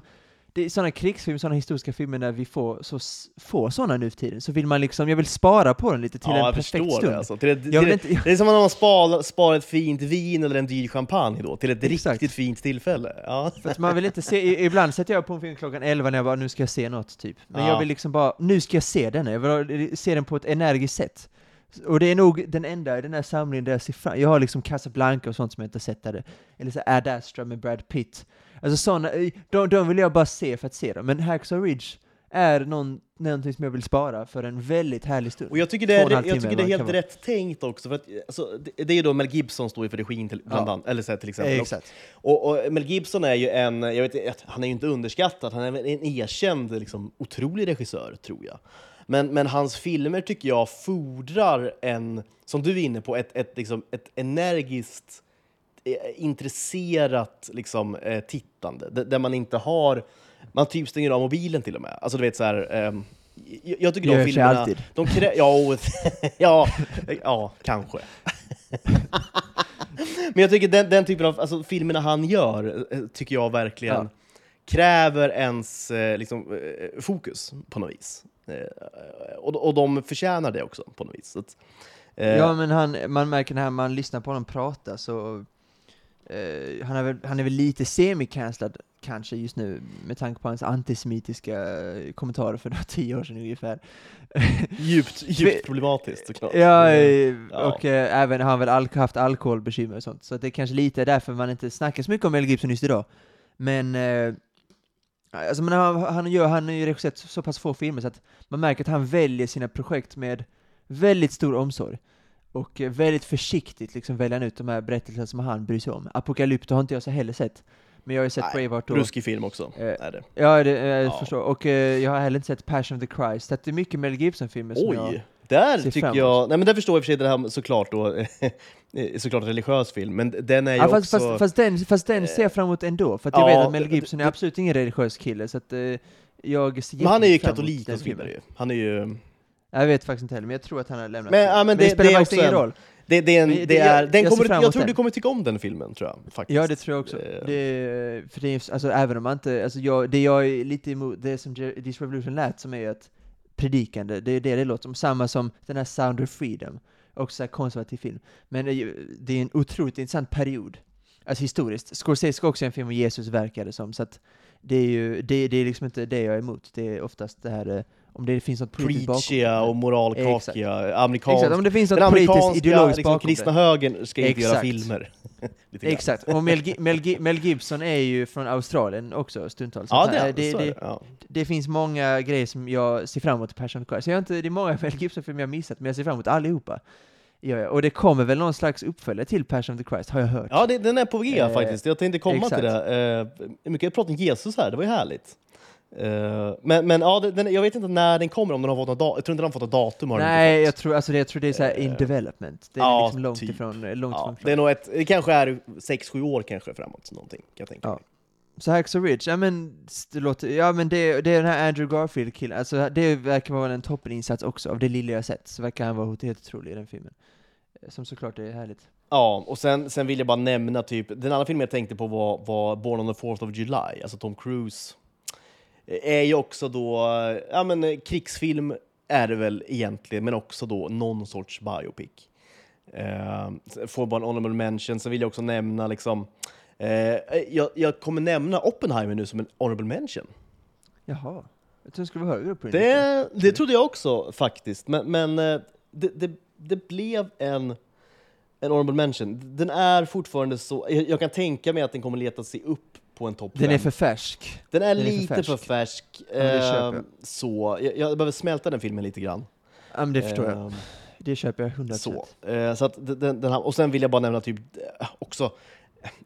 det är sådana krigsfilmer, sådana historiska filmer när vi får så få sådana nu för tiden, så vill man liksom, jag vill spara på den lite till ja, en jag perfekt förstår stund. det alltså. Till ett, Jag till ett, inte, det är som när man sparar, sparar ett fint vin eller en dyr champagne då, till ett Exakt. riktigt fint tillfälle. Ja. För att man vill inte se, ibland sätter jag på en film klockan 11 när jag bara, nu ska jag se något, typ. Men Ja. jag vill liksom bara, nu ska jag se den, jag vill se den på ett energiskt sätt. Och det är nog den enda i den här samlingen där jag ser fram Jag har liksom Casablanca och sånt som jag inte sett där. Eller så Ad Astra med Brad Pitt. Alltså sådana, de, de vill jag bara se för att se dem. Men Hacksaw Ridge är någon, någonting som jag vill spara för en väldigt härlig stund. Och jag tycker det är, jag tycker det är helt rätt tänkt också, för att alltså, det, det är ju då Mel Gibson står ju för regin till, bland Ja. annat, eller så här, till exempel. Eh, exakt. Och, och Mel Gibson är ju en, jag vet han är ju inte underskattad, han är en erkänd, liksom, otrolig regissör, tror jag. Men, men hans filmer tycker jag fordrar en, som du är inne på, ett, ett, liksom, ett energiskt, eh, intresserat liksom, eh, tittande, där, man inte har, man typ stänger av mobilen till och med. Alltså du vet så här, ehm, jag, jag tycker de filmerna, alltid. de krä- ja, <laughs> ja, ja, kanske. <laughs> Men jag tycker den, den typen av alltså, filmerna han gör, eh, tycker jag verkligen Ja. kräver ens liksom, fokus på något vis. Eh, och, och de förtjänar det också på något vis. Att, eh, Ja, men han, man märker när man lyssnar på honom prata så eh, han, är väl, han är väl lite semi-cancellad kanske just nu med tanke på hans antisemitiska kommentarer för <laughs> tio år sedan ungefär. djupt, <laughs> djupt problematiskt såklart. Ja, ja. och eh, även har han väl al haft alkoholbekymmer och sånt, så det är kanske lite därför man inte snackar så mycket om Mel Gibson just idag. Men eh, alltså, men han, han, gör, han har ju regisserat så, pass få filmer så att man märker att han väljer sina projekt med väldigt stor omsorg. Och eh, väldigt försiktigt liksom väljer han ut de här berättelserna som han bryr sig om. Apokalypto har inte jag så heller sett. Men jag har ju sett Nej, Braveheart och... Ruskig film också, Eh, är det. Ja, det, jag Ja. förstår. Och eh, jag har heller inte sett Passion of the Christ. Så att det är mycket Mel Gibson-filmer som jag... Där tycker jag, nej men där förstår jag i och för sig det här såklart då, såklart en religiös film, men den är ju Ja, fast, också... fast, fast den, fast den ser jag fram emot ändå, för att jag ja, vet att Mel Gibson är det- absolut ingen religiös kille, så att eh, jag ser men han är ju katolik och så vidare ju. Han är ju... Jag vet faktiskt inte heller, men jag tror att han har lämnat Men, ja, men det- det spelar det faktiskt också ingen en- roll. Det, det är en, Men det det- är, jag- den jag kommer, jag, emot tror du den. kommer tycka om den filmen, tror jag. Faktiskt. Ja, det tror jag också. Eh, Det, för det är, alltså, även om man inte, alltså, jag, det jag är lite emot, det som This Revolution lät som är att predikande, det är det det låter som, samma som den här Sound of Freedom, också en konservativ film. Men det är, ju- en otroligt intressant period, alltså historiskt. Scorsese ska också göra en film om Jesus verkar det som, så att det är ju, det, det är liksom inte det jag är emot, det är oftast det här, eh, om det finns något politiskt bakom. Preachiga och moralkakiga, amerikansk... Exakt, om det finns något politiskt ideologiskt liksom, bakom kristna det. högern ska inte göra filmer. <laughs> <laughs> Exakt, och Mel, Mel, Mel Gibson är ju från Australien också stundtals. Ja, det, det, det. Ja. det finns många grejer som jag ser fram emot i Passion of Christ. Jag inte, det är många Mel Gibson-filmer jag missat, men jag ser fram emot allihopa. Ja, ja. Och det kommer väl någon slags uppföljare till Passion of the Christ, har jag hört. Ja, det, den är på G Eh, faktiskt. Jag tänkte komma exakt. till det. Eh, mycket prat om Jesus här, det var ju härligt. Eh, men men ja, den, jag vet inte när den kommer, om den har fått något datum. Jag tror inte den har fått något datum. Har Nej, jag tror, alltså, det- jag tror det är så här in Eh, development. Det är ja, liksom långt typ. ifrån, eh, långt ja, ifrån det är nog ett, det kanske är 6-7 år kanske framåt, någonting, kan jag tänka Ja. mig. Så Hacksaw Ridge, ja men det låter, ja men det, det är den här Andrew Garfield-killen, alltså det verkar vara en toppeninsats också, av det lilla jag sett, så verkar han vara helt otrolig i den filmen. Som såklart är härligt. Ja, och sen, sen vill jag bara nämna typ, den andra filmen jag tänkte på var, var Born on the 4th of July, alltså Tom Cruise. Eh, Är ju också då, eh, ja men eh, krigsfilm är det väl egentligen, men också då någon sorts biopic. Eh, får bara en honorable mention, sen vill jag också nämna liksom, eh, jag, jag kommer nämna Oppenheimer nu som en honorable mention. Jaha. Jag trodde den skulle vara högre upp på. Det, det trodde jag också faktiskt, men, men eh, det, det, det blev en, en honorable mention. Den är fortfarande så, jag, jag kan tänka mig att den kommer leta sig upp på en topp Den är för färsk. den är den är för lite för färsk. köper jag. eh, så, jag, jag behöver smälta den filmen lite grann. Ja men det förstår jag. Eh, Det köper jag 100%. Så, eh, så att den, den, och sen vill jag bara nämna typ eh, också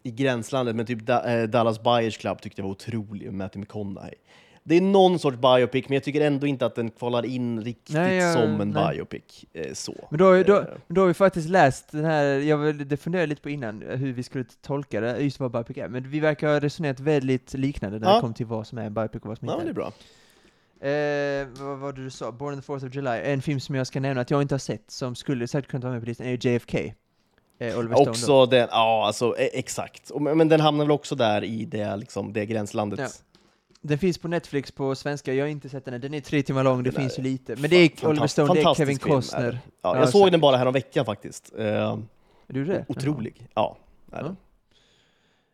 i gränslandet, men typ da, eh, Dallas Buyers Club tyckte jag var otrolig med Matthew McConaughey. Det är någon sorts biopic, men jag tycker ändå inte att den kvalar in riktigt Nej, jag- som en nej. biopic. Eh, så. Men då, då, Eh, då har vi faktiskt läst den här, jag det funderade lite på innan, hur vi skulle tolka det, just vad biopic är, men vi verkar ha resonerat väldigt liknande när Ja. det kommer till vad som är en biopic och vad som Ja, inte det är är. bra. Eh, vad var det du sa? Born on the 4th of July, en film som jag ska nämna att jag inte har sett, som skulle säkert kunna vara med på listan, är ju JFK. Eh, Stone då. Också den, ja alltså e- exakt. Men men den hamnar väl också där i det, liksom, det gränslandet. Ja. Den finns på Netflix på svenska, jag har inte sett den än. Den är tre timmar lång, det Den finns ju lite. Men det är Oliver Stone, det är Kevin. Costner. Ja, Ja, jag såg den bara här om veckan faktiskt. Eh, Är du det? otrolig. Ja, är den.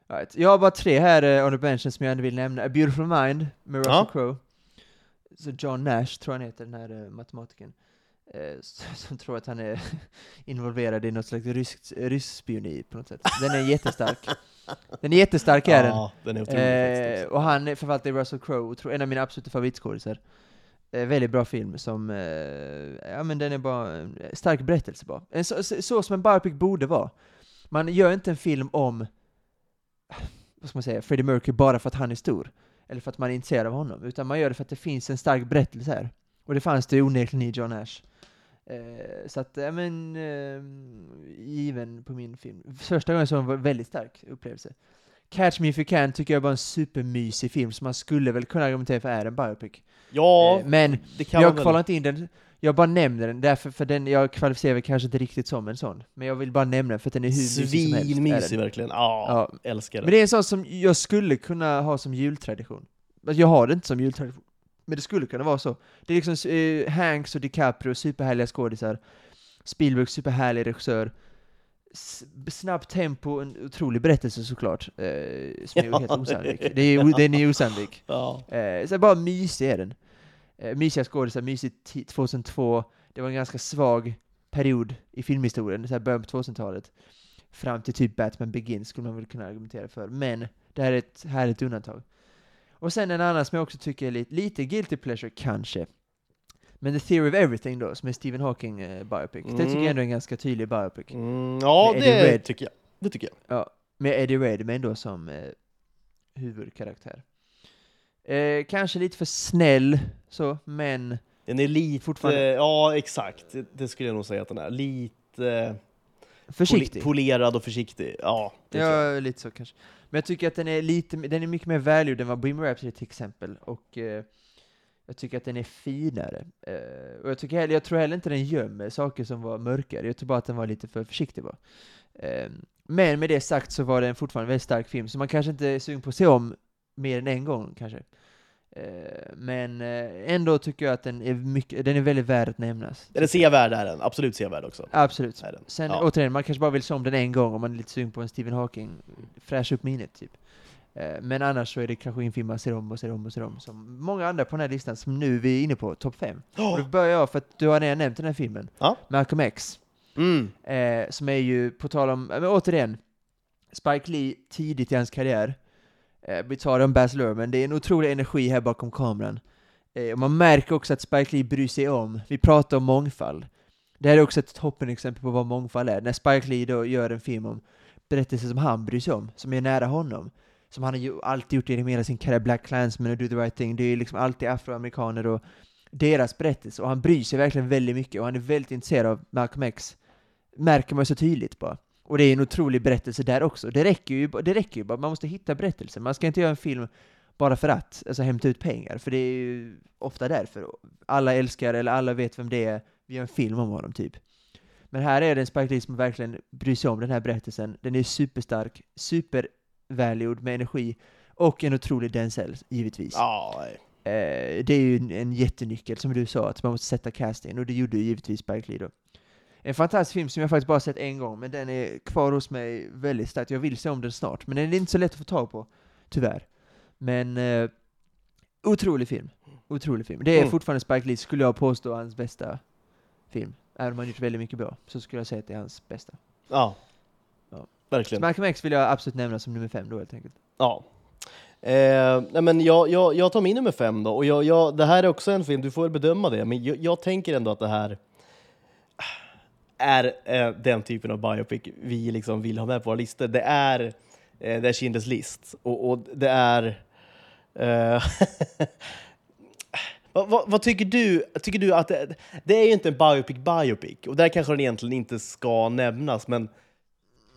Right. Jag har bara tre här uh, on the benchen som jag ändå vill nämna. A Beautiful Mind med Russell. Crowe. Så John Nash tror jag han heter, den här uh, matematikern. Eh, <laughs> som tror att han är <laughs> involverad i något slags ryskt, rysk spioni på något sätt. Den är jättestark. Den är jättestark är den. Ja, den är otrolig. Eh, och han förvaltar Russell Crowe, en av mina absoluta favoritskådisar. Eh, väldigt bra film som, eh, ja men den är bara en stark berättelse bara. En så, så, så som en biopic borde vara. Man gör inte en film om, <sighs> vad ska man säga, Freddie Mercury bara för att han är stor. Eller för att man är intresserad av honom. Utan man gör det för att det finns en stark berättelse här. Och det fanns det onekligen i John Nash. Eh, så att, ja men, eh, given på min film. Första gången så var det en väldigt stark upplevelse. Catch Me If You Can tycker jag var en supermysig film som man skulle väl kunna argumentera för är en biopic. Ja, Eh, men jag kvalar inte in den, jag bara nämner den därför, för den, jag kvalificerar väl kanske inte riktigt som en sån. Men jag vill bara nämna den för att den är hur mysig som helst. den. verkligen. Ja, Ja. älskar Men det. det är en sån som jag skulle kunna ha som jultradition. Alltså, Jag har det inte som jultradition, men det skulle kunna vara så. Det är liksom eh, Hanks och DiCaprio, superhärliga skådisar. Spielberg, superhärlig regissör. S- snabbt tempo, en otrolig berättelse såklart. Eh, som är Ja. helt osannolik. Det är, den är osannolik. <laughs> Ja. Eh, så bara mysig är den. Eh, mysiga skådisar, mysigt ti- 2002. Det var en ganska svag period i filmhistorien, så här början på 2000-talet. Fram till typ Batman Begins skulle man väl kunna argumentera för. Men det här är ett härligt undantag. Och sen en annan som jag också tycker är lite, lite guilty pleasure, kanske. Men The Theory of Everything då, som är Stephen Hawking eh, biopic. Det tycker Mm. jag ändå är en ganska tydlig biopic. Mm, ja, Med det Red. tycker jag. Det tycker jag. Ja, med Eddie Redmayne då som eh, huvudkaraktär. Eh, kanske lite för snäll, så, men Den är lite, Fortfarande- ja exakt, det, skulle jag nog säga att den är. Lite försiktig. polerad och försiktig. Ja, det. Ja, lite så kanske. Men jag tycker att den är lite, den är mycket mer välgjord än vad Bohemian Rhapsody till exempel. Och eh, jag tycker att den är finare. Eh, och jag, tycker heller, jag tror heller inte den gömmer saker som var mörkare. Jag tror bara att den var lite för försiktig bara. Eh, men med det sagt så var den fortfarande en väldigt stark film, så man kanske inte är sugen på att se om mer än en gång kanske. Eh, men eh, ändå tycker jag att den är, mycket, den är väldigt värd att nämnas. Den är sevärd är den, absolut sevärd också. Absolut. Är den. Sen Ja. återigen, man kanske bara vill se om den en gång om man är lite sugen på en Stephen Hawking, fräscha upp minnet typ. Eh, Men annars så är det kanske en film man ser om och ser om och ser om, som många andra på den här listan som nu vi är inne på, topp 5. Och då börjar jag för att du har redan nämnt den här filmen, Ja. Malcolm X, Mm. eh, som är ju, på tal om, men återigen, Spike Lee tidigt i hans karriär, Eh, vi tar en om Baz Luhrmann, det är en otrolig energi här bakom kameran. Eh, och man märker också att Spike Lee bryr sig om, vi pratar om mångfald. Det här är också ett toppenexempel på vad mångfald är, när Spike Lee då gör en film om berättelser som han bryr sig om, som är nära honom. Som han har ju alltid gjort genom hela sin karriär, Black Clansman och Do the Right Thing, det är liksom alltid afroamerikaner och deras berättelse, och han bryr sig verkligen väldigt mycket, och han är väldigt intresserad av Malcolm X. Märker man så tydligt bara. Och det är en otrolig berättelse där också. Det räcker ju, det räcker ju bara, man måste hitta berättelsen. Man ska inte göra en film bara för att, alltså hämta ut pengar, för det är ju ofta därför. Alla älskar, eller alla vet vem det är, vi gör en film om honom typ. Men här är det en Spike Lee som verkligen bryr sig om den här berättelsen. Den är superstark, supervälgjord med energi, och en otrolig Denzel, givetvis. Nej. Eh, det är ju en, en jättenyckel, som du sa, att man måste sätta casting, och det gjorde ju givetvis Spike Lee då. En fantastisk film som jag faktiskt bara sett en gång, men den är kvar hos mig väldigt starkt. Jag vill se om den snart, men den är inte så lätt att få tag på, tyvärr. Men eh, otrolig film. Otrolig film. Det är Mm. fortfarande Spike Lee, skulle jag påstå, hans bästa film. Även om han gjort väldigt mycket bra, så skulle jag säga att det är hans bästa. Ja. Ja. Så Verkligen. Malcolm X vill jag absolut nämna som nummer fem då helt enkelt. Ja. Eh, nej men jag, jag, jag tar min nummer fem då, och jag, jag, det här är också en film, du får väl bedöma det, men jag, jag tänker ändå att det här är eh, den typen av biopic vi liksom vill ha med på våra listor. Det är, eh, det är Schindler's list, och, och det är... Eh, <laughs> vad, vad, vad tycker du? Tycker du att det, det är ju inte en biopic biopic, och där kanske den egentligen inte ska nämnas, men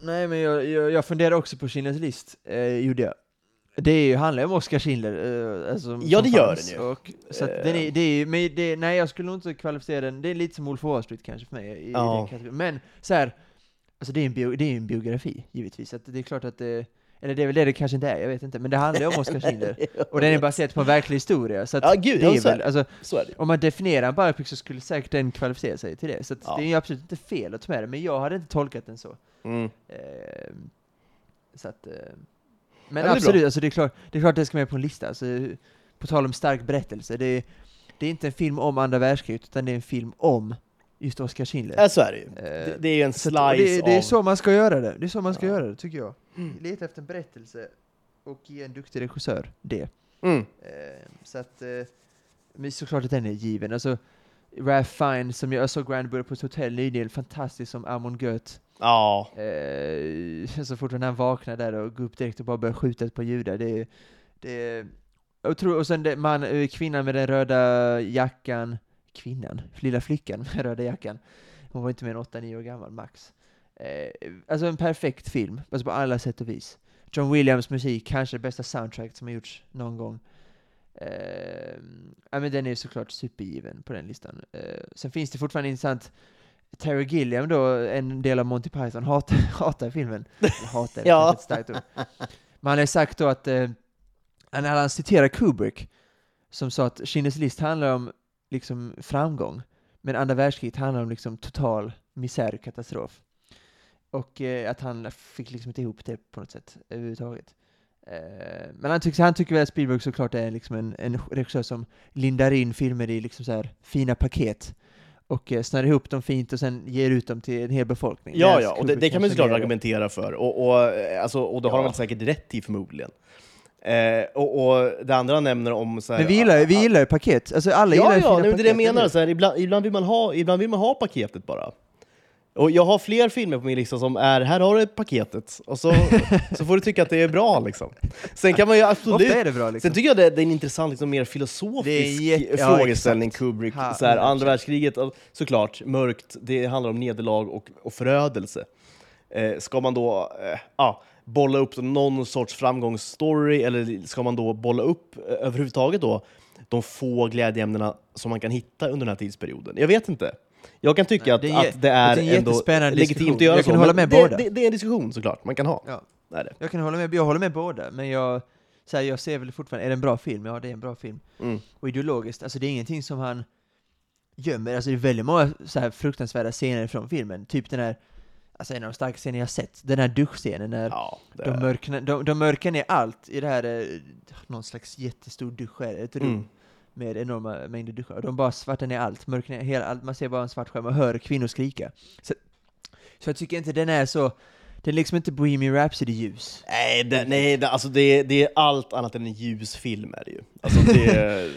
Nej, men jag, jag, jag funderar också på Schindler's list, eh, gjorde jag. Det är ju, handlar ju om Oscar Schindler. Eh, alltså, Ja, det gör den ju. Och, så Eh. den är, det är ju, men det, nej jag skulle nog inte kvalificera den, det är lite som Wolf Wall Street kanske för mig i, Ja. den kategorin. Men så här, alltså det är en, bio, det är en biografi, givetvis. Att det är klart att det, eller det är väl det det kanske inte är, jag vet inte. Men det handlar ju om Oscar Schindler. <laughs> Och den är baserad på en verklig historia. Så Ja, gud, det ja, är så är väl, alltså, så är det. om man definierar en biopic så skulle säkert den kvalificera sig till det. Så Ja. det är ju absolut inte fel att ta med det, men jag hade inte tolkat den så. Mm. Eh, så att, eh, men men det är absolut, alltså det, är klart, det är klart det ska med på en lista. Alltså, på tal om stark berättelse, det är, det är inte en film om andra världskriget, utan det är en film om just Oskar Schindler. Ja, så är det ju. Eh, Det, det är ju en Så slice och det, det är så man ska göra det, det är så man ska Ja. göra det, tycker jag. Leta efter en berättelse och ge en duktig regissör det. Mm. Eh, så att, eh, men såklart att den är given. Alltså, Ralph Fiennes, som jag såg Grand Budapest hotell nyligen, fantastisk som Amon Goeth. Ja. Eh, <laughs> så fort han vaknar där och går upp direkt och bara börjar skjuta ett par judar, det. Det jag tror, och sen det, man, eh, kvinnan med den röda jackan, kvinnan, lilla flickan med röda jackan, hon var inte mer än 8-9 år gammal, max. Eh, alltså en perfekt film, alltså på alla sätt och vis. John Williams musik, kanske det bästa soundtrack som har gjorts någon gång. Eh, ja, men den är såklart supergiven på den listan. Eh, sen finns det fortfarande intressant Terry Gilliam då, en del av Monty Python, hatar, <laughs> hatar filmen. Eller hatar, Ja. ett starkt ord. Men han har sagt då att, uh, när han citerar Kubrick, som sa att Schindler's list handlar om liksom framgång, men andra världskriget handlar om liksom total misär och katastrof. Och eh, att han fick liksom inte ihop det på något sätt överhuvudtaget. Eh, men han tycker, han tycker väl att Spielberg såklart är liksom en, en regissör som lindar in filmer i liksom så här fina paket och eh, snör ihop dem fint och sen ger ut dem till en hel befolkning. Ja, ja, och det, det kan man såklart argumentera för. Och, och, eh, alltså, och det har Ja. han väl säkert rätt i förmodligen. Eh, och, och det andra han nämner om... Så här, Men vi gillar, vi gillar ju paket, alltså alla gillar Ja, ju ja, men det är det jag menar. Så här, ibland, ibland, vill man ha, ibland vill man ha paketet bara. Och jag har fler filmer på min lista som är, här har du paketet, och så, <laughs> så får du tycka att det är bra liksom. Sen kan man ju absolut... Är det bra liksom. Sen tycker jag det, det är en intressant, liksom, mer filosofisk ja, frågeställning, exakt. Kubrick. Ha, så här, 100%. andra världskriget, såklart, mörkt, det handlar om nederlag och, och förödelse. Eh, ska man då eh, ja, bolla upp någon sorts framgångsstory, eller ska man då bolla upp eh, överhuvudtaget då de få glädjeämnena som man kan hitta under den här tidsperioden? Jag vet inte. Jag kan tycka Nej, att det är att det är, det är en ändå legitimt diskussion. att göra Jag kan så. hålla men med båda. Det, det är en diskussion såklart, man kan ha. Ja. Det är det. Jag kan hålla med, jag håller med båda, men jag, så här, jag ser väl fortfarande, är det en bra film? Ja, det är en bra film. Mm. Och ideologiskt, alltså det är ingenting som han gömmer, alltså det är väldigt många så här fruktansvärda scener från filmen, typ den här, alltså en av de starkaste scener jag sett, den här duschscenen när Ja, de, mörknar, de, de mörkar ner allt i det här, eh, någon slags jättestor dusch, ett rum Mm. Med enorma mängder duschar, de bara svartar ner allt, mörkar ner hela, allt, man ser bara en svart skärm och hör kvinnor skrika. Så, så jag tycker inte den är så, den är liksom inte Bohemian Rhapsody-ljus. Nej, det, nej det, alltså det, det är allt annat än en ljus film är det ju. Alltså det,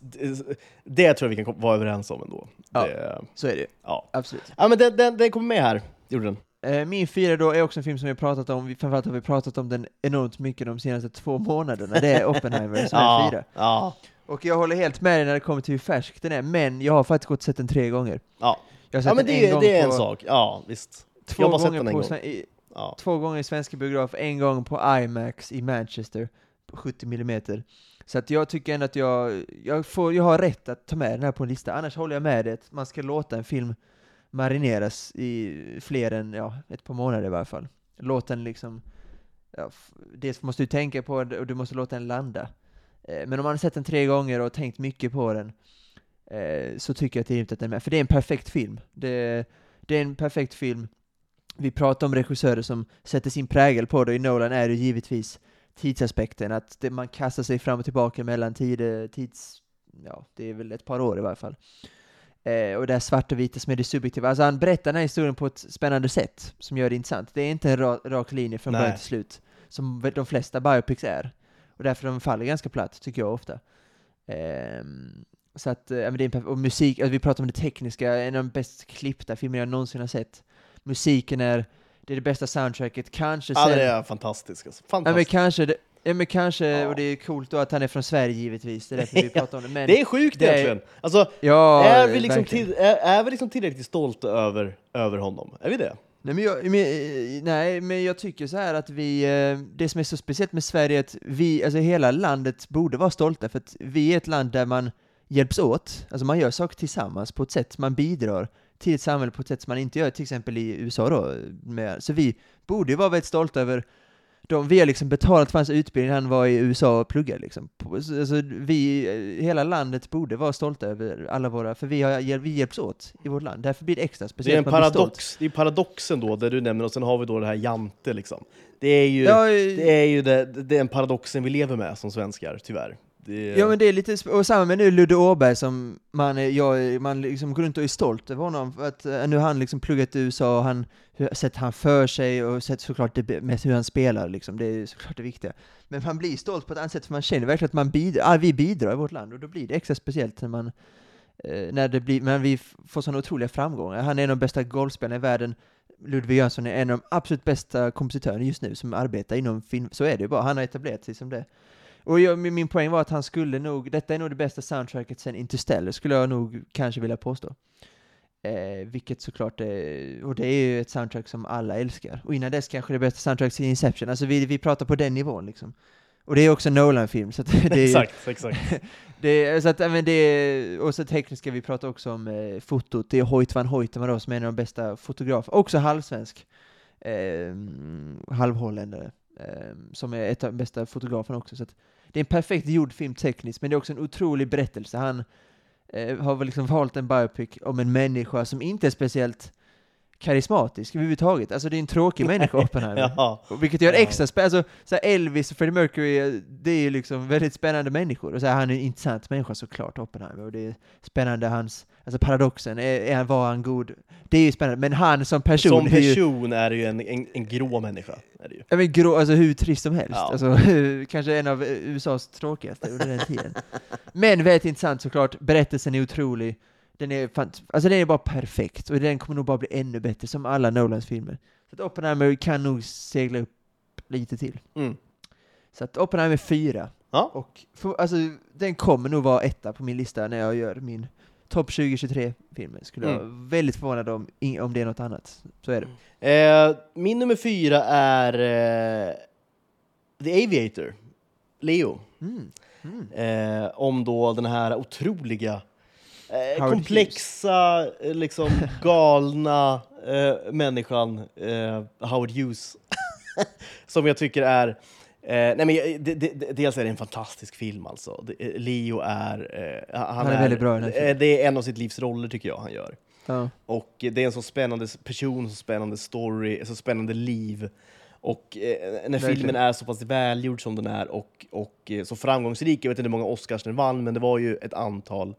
<laughs> det, det tror jag vi kan vara överens om ändå. Ja. Så är det ja. absolut. ja, men den, den, den kommer med här, gjorde den. Eh, Min fyra då är också en film som vi har pratat om, framförallt har vi pratat om den enormt mycket de senaste två månaderna, det är <laughs> Oppenheimer som är Ja, fyra. ja, Och jag håller helt med dig när det kommer till hur färsk den är, men jag har faktiskt gått och sett den tre gånger. ja. Jag har sett ja men den det, gång det är en på, sak. Ja, visst. Två Jag har bara sett den en gång. i, Ja. två gånger i svenska biograf, en gång på IMAX i Manchester, på 70 mm. Så att jag tycker ändå att jag, jag, får, jag har rätt att ta med den här på en lista, annars håller jag med dig att man ska låta en film marineras i fler än ja, ett par månader i varje fall. Låt den liksom, ja, dels måste du tänka på det och du måste låta den landa. Eh, Men om man har sett den tre gånger och tänkt mycket på den, eh, så tycker jag att det är rimligt att den är med. För det är en perfekt film. Det, det är en perfekt film. Vi pratar om regissörer som sätter sin prägel på det, och i Nolan är det givetvis tidsaspekten, att det, man kastar sig fram och tillbaka mellan tid, tids... Ja, det är väl ett par år i varje fall. Eh, och det här svart och vita som är det subjektiva. Alltså han berättar den här historien på ett spännande sätt, som gör det intressant. Det är inte en ra, rak linje från början till slut, som de flesta biopics är. Och därför de faller ganska platt, tycker jag ofta. Ehm, så att, ja, men det är en och musik, alltså vi pratar om det tekniska, en av de bäst klippta filmer jag någonsin har sett. Musiken är, det är det bästa soundtracket, kanske ja, sen... det är fantastiskt. Alltså. Ja men Fantastiskt. kanske, det, ja, men kanske Ja. och det är coolt då att han är från Sverige givetvis, det är därför vi <laughs> pratar om det. Men, Det är sjukt det är- egentligen. Alltså, ja, är, vi liksom till, är, är vi liksom tillräckligt stolta över, över honom? Är vi det? Nej men, jag, men, eh, nej, men jag tycker så här att vi, eh, det som är så speciellt med Sverige är att vi, alltså hela landet borde vara stolta, för att vi är ett land där man hjälps åt, alltså man gör saker tillsammans på ett sätt, man bidrar till ett samhälle på ett sätt som man inte gör till exempel i USA då. Med, så vi borde ju vara väldigt stolta över de, vi har liksom betalat för hans utbildning, han var i USA och pluggade liksom. Alltså vi, hela landet borde vara stolta över alla våra, för vi, har, vi hjälps åt i vårt land, därför blir det extra Det är speciellt. en paradox. Det är paradoxen då, det du nämner, och sen har vi då det här Jante liksom. Det är ju, Ja, det är ju det, det är en paradoxen vi lever med som svenskar, tyvör. Det Ja men det är lite, och samma med nu Ludde Åberg som man, jag, man liksom går runt och är stolt över honom, för att eh, nu har han liksom pluggat i USA och han, hur, sett han för sig och sett såklart det med hur han spelar liksom, det är såklart det viktiga. Men man blir stolt på ett annat sätt, för man känner verkligen att man bidrar, ah, vi bidrar i vårt land, och då blir det extra speciellt när man, eh, när det blir, men vi får sådana otroliga framgångar. Han är en av de bästa golfspelarna i världen, Ludvig Jönsson är en av de absolut bästa kompositörerna just nu som arbetar inom film, så är det ju bara, han har etablerat sig som det. Och jag, min, poäng var att han skulle nog, detta är nog det bästa soundtracket sen Interstellar, skulle jag nog kanske vilja påstå. Eh, vilket såklart är, och det är ju ett soundtrack som alla älskar. Och innan dess kanske det bästa soundtracket i Inception, alltså vi, vi pratar på den nivån liksom. Och det är också en Nolan-film, så <laughs> det är exakt, exakt. <laughs> det så att, men det är, och så tekniska, vi pratar också om eh, fotot, det är Hoyt van Hoytema då, som är en av de bästa fotografer, också halvsvensk, eh, halvholländare, eh, Ehm, som är ett av de bästa fotograferna också. Så att, det är en perfekt gjord film tekniskt, men det är också en otrolig berättelse. Han eh, har väl liksom valt en biopic om en människa som inte är speciellt karismatisk överhuvudtaget. Alltså det är en tråkig människa, Oppenheimer. <laughs> ja. Vilket gör Ja. extra spännande. Alltså, så Elvis och Freddie Mercury, det är ju liksom väldigt spännande människor. Och så här, han är en intressant människa såklart, Oppenheimer. Och det är spännande hans, alltså paradoxen, är, är han, var han god? Det är ju spännande, men han som person, Som är ju, person är ju en, en, en grå människa. Är det ju. jag menar, grå, alltså hur trist som helst. Ja. Alltså, kanske en av USAs tråkigaste under den tiden. <laughs> Men väldigt intressant såklart, berättelsen är otrolig. Den är, alltså den är bara perfekt, och den kommer nog bara bli ännu bättre, som alla Nolans filmer. Så att Oppenheimer kan nog segla upp lite till. Mm. Så att Oppenheimer 4. Ja. Och för, alltså, den kommer nog vara etta på min lista när jag gör min topp 2023-filmer. Skulle jag vara väldigt förvånad om, om det är något annat. Så är det. Eh, min nummer fyra är eh, The Aviator, Leo. Mm. Mm. Eh, om då den här otroliga, eh, komplexa, eh, liksom <laughs> galna eh, människan eh, Howard Hughes. <laughs> som jag tycker är Eh, nej men, det, det, dels är det en fantastisk film alltså. Det, eh, Leo är... Eh, han, Han är väldigt bra den eh, Det är en av sitt livs roller tycker jag han gör. Ja. Och det är en så spännande person, så spännande story, så spännande liv. Och eh, när Verkligen. filmen är så pass välgjord som den är och, och så framgångsrik, jag vet inte hur många Oscars den vann, men det var ju ett antal.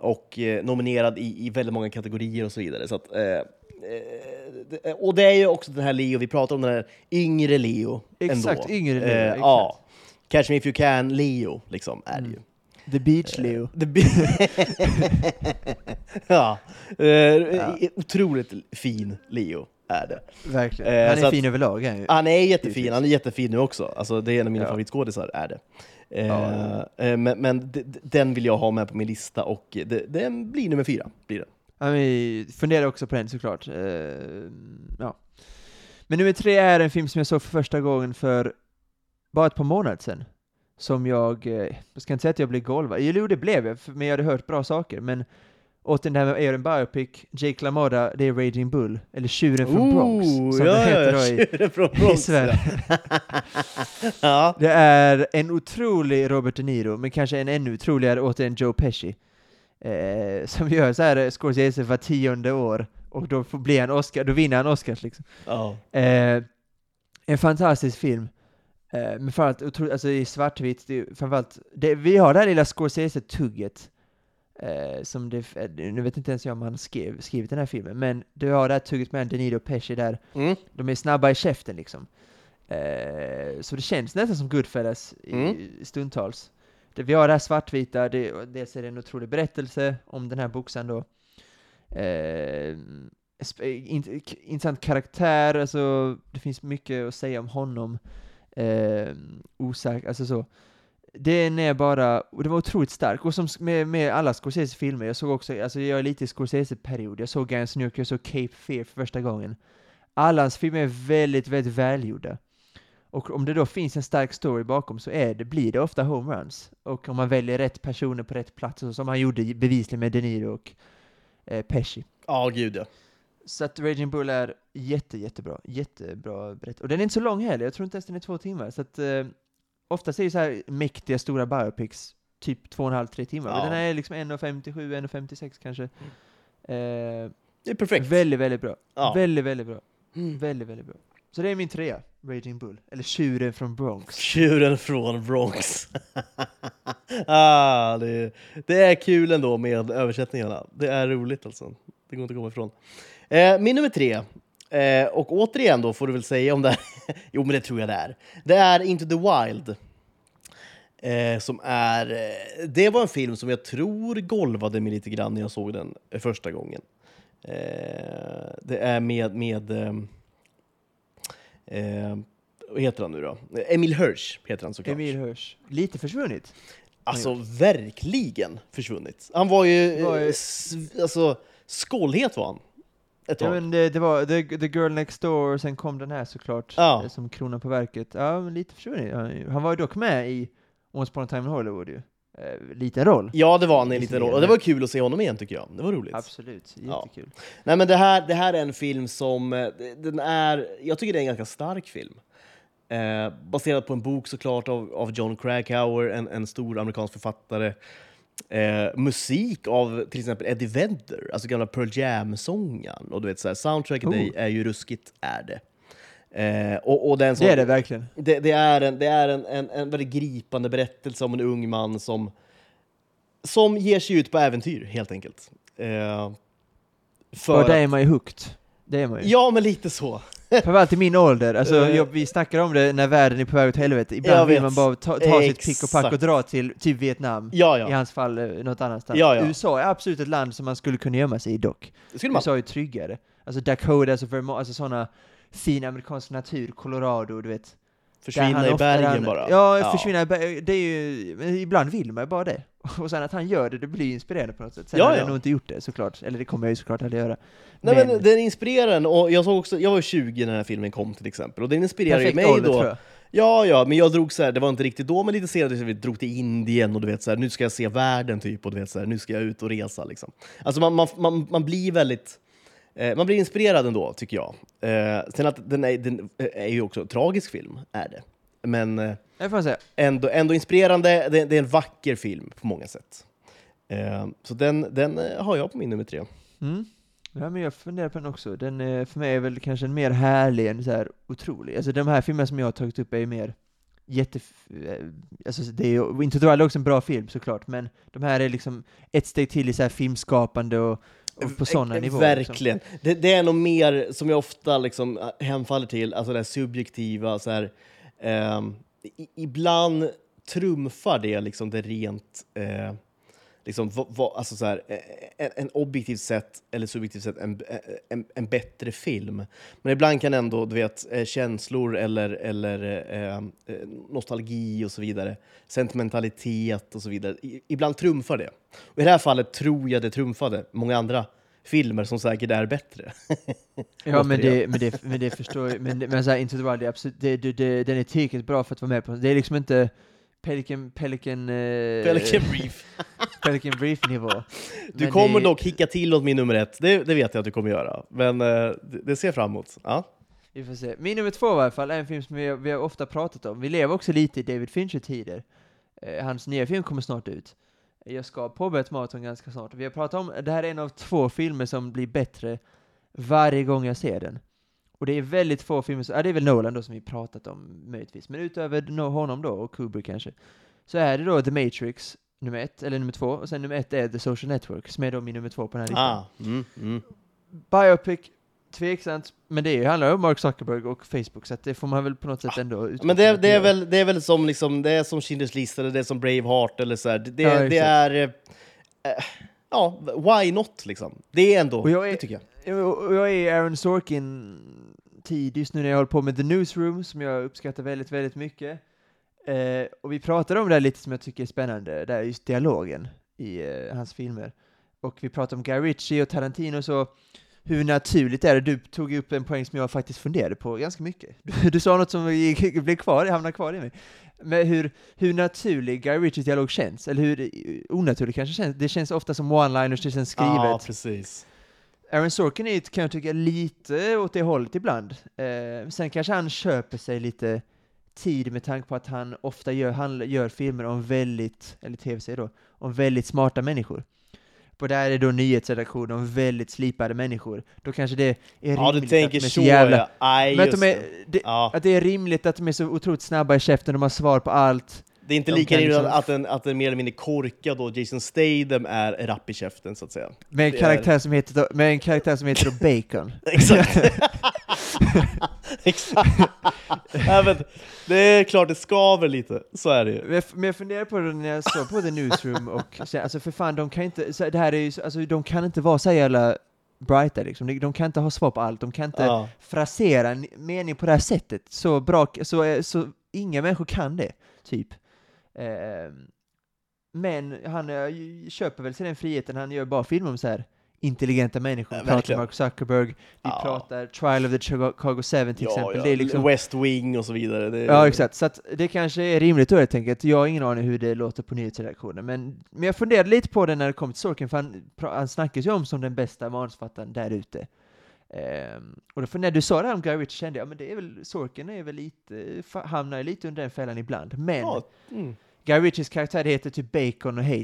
Och eh, nominerad i, i väldigt många kategorier och så vidare. Så att, eh, eh, och det är ju också den här Leo, vi pratar om den här yngre Leo. Exakt, ändå. yngre Leo, Eh. Ja. Catch me if you can Leo, liksom, är det ju. The Beach Leo. Det blir- <laughs> ja. Eh, Otroligt fin Leo är det. Verkligen. Eh, Han är att- fin överlag. Han är. Han är jättefin, han är jättefin nu också. Alltså, det är en av mina Ja. favoritskådisar, är det. Eh, Ja, eh, Men, men den vill jag ha med på min lista och den blir nummer fyra. Blir det. Ja, men funderar också på den såklart. Eh, ja. Men nummer tre är en film som jag såg för första gången för bara ett par månader sedan. Som jag, jag ska inte säga att jag blev golvad, jo det blev jag, men jag hade hört bra saker, men återigen det här med en biopic, Jake LaMotta, det är Raging Bull, eller Tjuren från Bronx, som det heter då i, från <laughs> i Bronx. Sverige. <laughs> ja. Det är en otrolig Robert De Niro, men kanske en ännu otroligare återigen Joe Pesci. Eh, som <laughs> gör så här eh, Scorsese var tionde år, och då får bli han Oscar, då vinner han Oscars liksom. Ja. Eh, en fantastisk film. Eh, men framförallt alltså i svartvitt, det, framförallt, det, vi har det här lilla Scorsese-tugget. Eh, som det, eh, nu vet inte ens jag om han skrev, skrivit den här filmen, men du har det här tugget med De Niro och Pesci där, Mm. de är snabba i käften liksom. Eh, så det känns nästan som Goodfellas i, Mm. stundtals. Det, vi har det här svartvita, det, dels är det en otrolig berättelse om den här boxaren då. Eh, sp- in, intressant karaktär, alltså det finns mycket att säga om honom. Eh, osäk, alltså så. Den är bara, och den var otroligt stark, och som med, med alla Scorsese-filmer, jag såg också, alltså jag är lite i Scorsese-period, jag såg Guns York, jag såg Cape Fear för första gången. Alla hans filmer är väldigt, väldigt välgjorda. Och om det då finns en stark story bakom så är det, blir det ofta homeruns. Och om man väljer rätt personer på rätt plats, så som han gjorde bevisligen med De Niro och eh, Pesci. Ja, gud ja. Så att Raging Bull är jätte, jättebra. Jättebra berättelse. Och den är inte så lång heller, jag tror inte ens den är två timmar. Så att eh, oftast är det så här mäktiga, stora biopics typ två och en halv, tre timmar. Ja. Mm. Men den här är liksom 1.57, 1.56 kanske. Eh, Det är perfekt. väldigt, väldigt bra. Ja. Väldigt, väldigt bra. Mm. Väldigt, väldigt bra. Så det är min trea, Raging Bull. Eller Tjuren från Bronx. Tjuren från Bronx. <laughs> ah, det, det är kul ändå med översättningarna. Det är roligt alltså. Det går inte att komma ifrån. Eh, min nummer tre, eh, och återigen då får du väl säga om det här. <laughs> jo, men det tror jag det är. Det är Into the Wild. Eh, som är, eh, det var en film som jag tror golvade mig lite grann när jag såg den eh, första gången. Eh, det är med, med ehm, eh, vad heter han nu då? Emil Hirsch heter han såklart. Emil Hirsch. Lite försvunnit. Alltså verkligen försvunnit. Han var ju Var ju- alltså, skållhet var han. Ett Ja tag. men det, det var the, the Girl Next Door, och sen kom den här såklart, Ja. eh, som kronan på verket. Ja, men lite försvunnit. Han, var ju dock med i Once upon a time in Hollywood ju. Eh, liten roll. Ja, det var han i en liten roll. Och det var kul att se honom igen tycker jag. Det var roligt. Absolut, Ja. jättekul. Nej men det här, det här är en film som, eh, den är, jag tycker det är en ganska stark film. Eh, baserad på en bok såklart av, av John Krakauer, en, en stor amerikansk författare. Eh, musik av till exempel Eddie Vedder, alltså gamla Pearl Jam-sångaren. Och du vet, så här, soundtracket Oh. är, ju ruskigt, är det. Eh, och, och den som, Det är det verkligen. det, det är, en, det är en, en, en väldigt gripande berättelse om en ung man som, som ger sig ut på äventyr, helt enkelt. Eh, för Och där är man ju hooked. Det är man ju. Ja, men lite så. Framförallt i min ålder, alltså Eh. jag, vi snackar om det när världen är på väg åt helvete. Ibland Jag vill vet. man bara ta, ta sitt pick och pack och dra till typ Vietnam. Ja, I ja. hans fall eh, något annanstans. Ja, ja. USA är absolut ett land som man skulle kunna gömma sig i dock. Skulle man. USA är tryggare. Alltså Dakotas och Vermont, alltså sådana fin amerikansk natur, Colorado, du vet. Försvinna i bergen han, bara. Ja, försvinna i bergen. Det är ju, ibland vill man ju bara det. <laughs> Och sen att han gör det, det blir inspirerande på något sätt. Sen Ja, hade ja. jag nog inte gjort det såklart. Eller det kommer jag ju såklart aldrig göra. Nej, men, Men- den inspirerar en. Och jag, såg också, jag var 20 när den här filmen kom till exempel. Och den inspirerar ju Perfekt mig ålder då. tror jag. Ja, ja, men jag drog så här, det var inte riktigt då, men lite senare, så vi drog till Indien och du vet så här, nu ska jag se världen typ och du vet så här, nu ska jag ut och resa liksom. Alltså man, man, man, man blir väldigt, eh, man blir inspirerad ändå tycker jag. Eh, sen att den är, den är ju också en tragisk film, är det. Men eh, Det får man säga. ändå, ändå inspirerande, det, det är en vacker film på många sätt. Eh, så den, den eh, har jag på min nummer tre. Mm. Ja, men jag funderar på den också. Den är, för mig är väl kanske en mer härlig än så här otrolig. Alltså de här filmerna som jag har tagit upp är ju mer jätte... eh, Alltså det är ju, Wild är också en bra film såklart, men de här är liksom ett steg till i så här filmskapande och, och på sådana Eh, nivåer. Liksom. Verkligen. Det, det är nog mer, som jag ofta liksom hemfaller till, alltså det här subjektiva. Så här, ehm, i, ibland trumfar det liksom det rent... Eh, liksom, va, va, alltså så här, eh, en, en objektivt sett, eller subjektivt sett, en, eh, en, en bättre film. Men ibland kan ändå du vet, eh, känslor eller, eller eh, nostalgi och så vidare, sentimentalitet och så vidare, ibland trumfar det. Och I det här fallet tror jag det trumfade många andra filmer som säkert är bättre. Ja, men det, men, det, men det förstår jag. Men, men så här, the Wild, det är absolut, det, det, det, den är tillräckligt bra för att vara med på. Det är liksom inte Pelican, Pelican, eh, Pelican Brief. <laughs> Pelican Brief-nivå. Du Men kommer det- dock hicka till åt min nummer ett, det, det vet jag att du kommer göra. Men eh, det, ser jag fram emot. Ja. Vi får se. Min nummer två i alla fall är en film som vi, vi har ofta pratat om. Vi lever också lite i David Fincher-tider. Eh, hans nya film kommer snart ut. Jag ska påbörja ett maraton ganska snart. Vi har pratat om, det här är en av två filmer som blir bättre varje gång jag ser den. Och det är väldigt få filmer, ja det är väl Nolan då som vi pratat om möjligtvis, men utöver no- honom då, och Kubrick kanske, så är det då The Matrix, nummer ett, eller nummer två, och sen nummer ett är The Social Network, som är då min nummer två på den här listan. Ah, mm, mm. Biopic, tveksamt, men det handlar om Mark Zuckerberg och Facebook, så det får man väl på något sätt ändå utgå Men det, att det, är väl, det är väl som, liksom, det är som Schindler's list eller det är som Braveheart eller så här. Det, Ja, det är... eh, ja, why not liksom? Det är ändå, Och jag är- det tycker jag. Och jag är Aaron Sorkin-tid just nu när jag håller på med The Newsroom, som jag uppskattar väldigt, väldigt mycket. Eh, och vi pratade om det här lite som jag tycker är spännande, det är just dialogen i eh, hans filmer. Och vi pratade om Guy Ritchie och Tarantino så hur naturligt är det? Du tog upp en poäng som jag faktiskt funderade på ganska mycket. Du, du sa något som <laughs> blev kvar, hamnade kvar i mig. Men hur, hur naturlig Guy Ritchies dialog känns, eller hur onaturlig kanske känns. Det känns ofta som one-liners, det känns skrivet. Ja, precis. Aaron Sorkin är, kan jag tycka, lite åt det hållet ibland. Eh, sen kanske han köper sig lite tid med tanke på att han ofta gör, han gör filmer om väldigt, eller tv-serier då, om väldigt smarta människor. På där är då nyhetsredaktion om väldigt slipade människor. Då kanske det är Ja, du rimligt tänker att de är så jävla... ja. Aj, Men att, de är, det. Ja. att det är rimligt att de är så otroligt snabba i käften, de har svar på allt. Det är inte de lika rimligt liksom- att, en, att en mer eller mindre korkad då Jason Statham är rapp i käften, så att säga. Med en Det är- karaktär som heter, med en karaktär som heter <laughs> Bacon. Exakt. <laughs> <laughs> <laughs> Exakt. Nej, men det är klart det skaver lite, så är det ju. Men jag, men jag funderar på det när jag såg på The Newsroom och så, alltså för fan, de kan inte, så, det här är ju, så- alltså de kan inte vara så jävla brighta liksom. De, de kan inte ha svar på allt, de kan inte Ja. frasera en mening på det här sättet. Så bra, så, så inga människor kan det, typ. Eh, men han eh, köper väl sig den friheten, han gör bara filmer om så här intelligenta människor. Vi Ja, pratar. Mark Zuckerberg, vi Ja. pratar Trial of the Chicago 7 till exempel. Det är liksom, West Wing och så vidare. Det, Ja, exakt. Så det kanske är rimligt då helt enkelt. Jag har ingen aning hur det låter på nyhetsredaktionen, men, men jag funderade lite på det när det kom till Sorkin, för han, han snackas ju om som den bästa manusförfattaren där ute. Ehm, och då, när du sa det här om Guy Ritchie kände jag, men det är väl, Sorkin är väl lite, hamnar lite under den fällan ibland. Men Ja, mm. Guy Ritchies karaktär heter typ Bacon och H.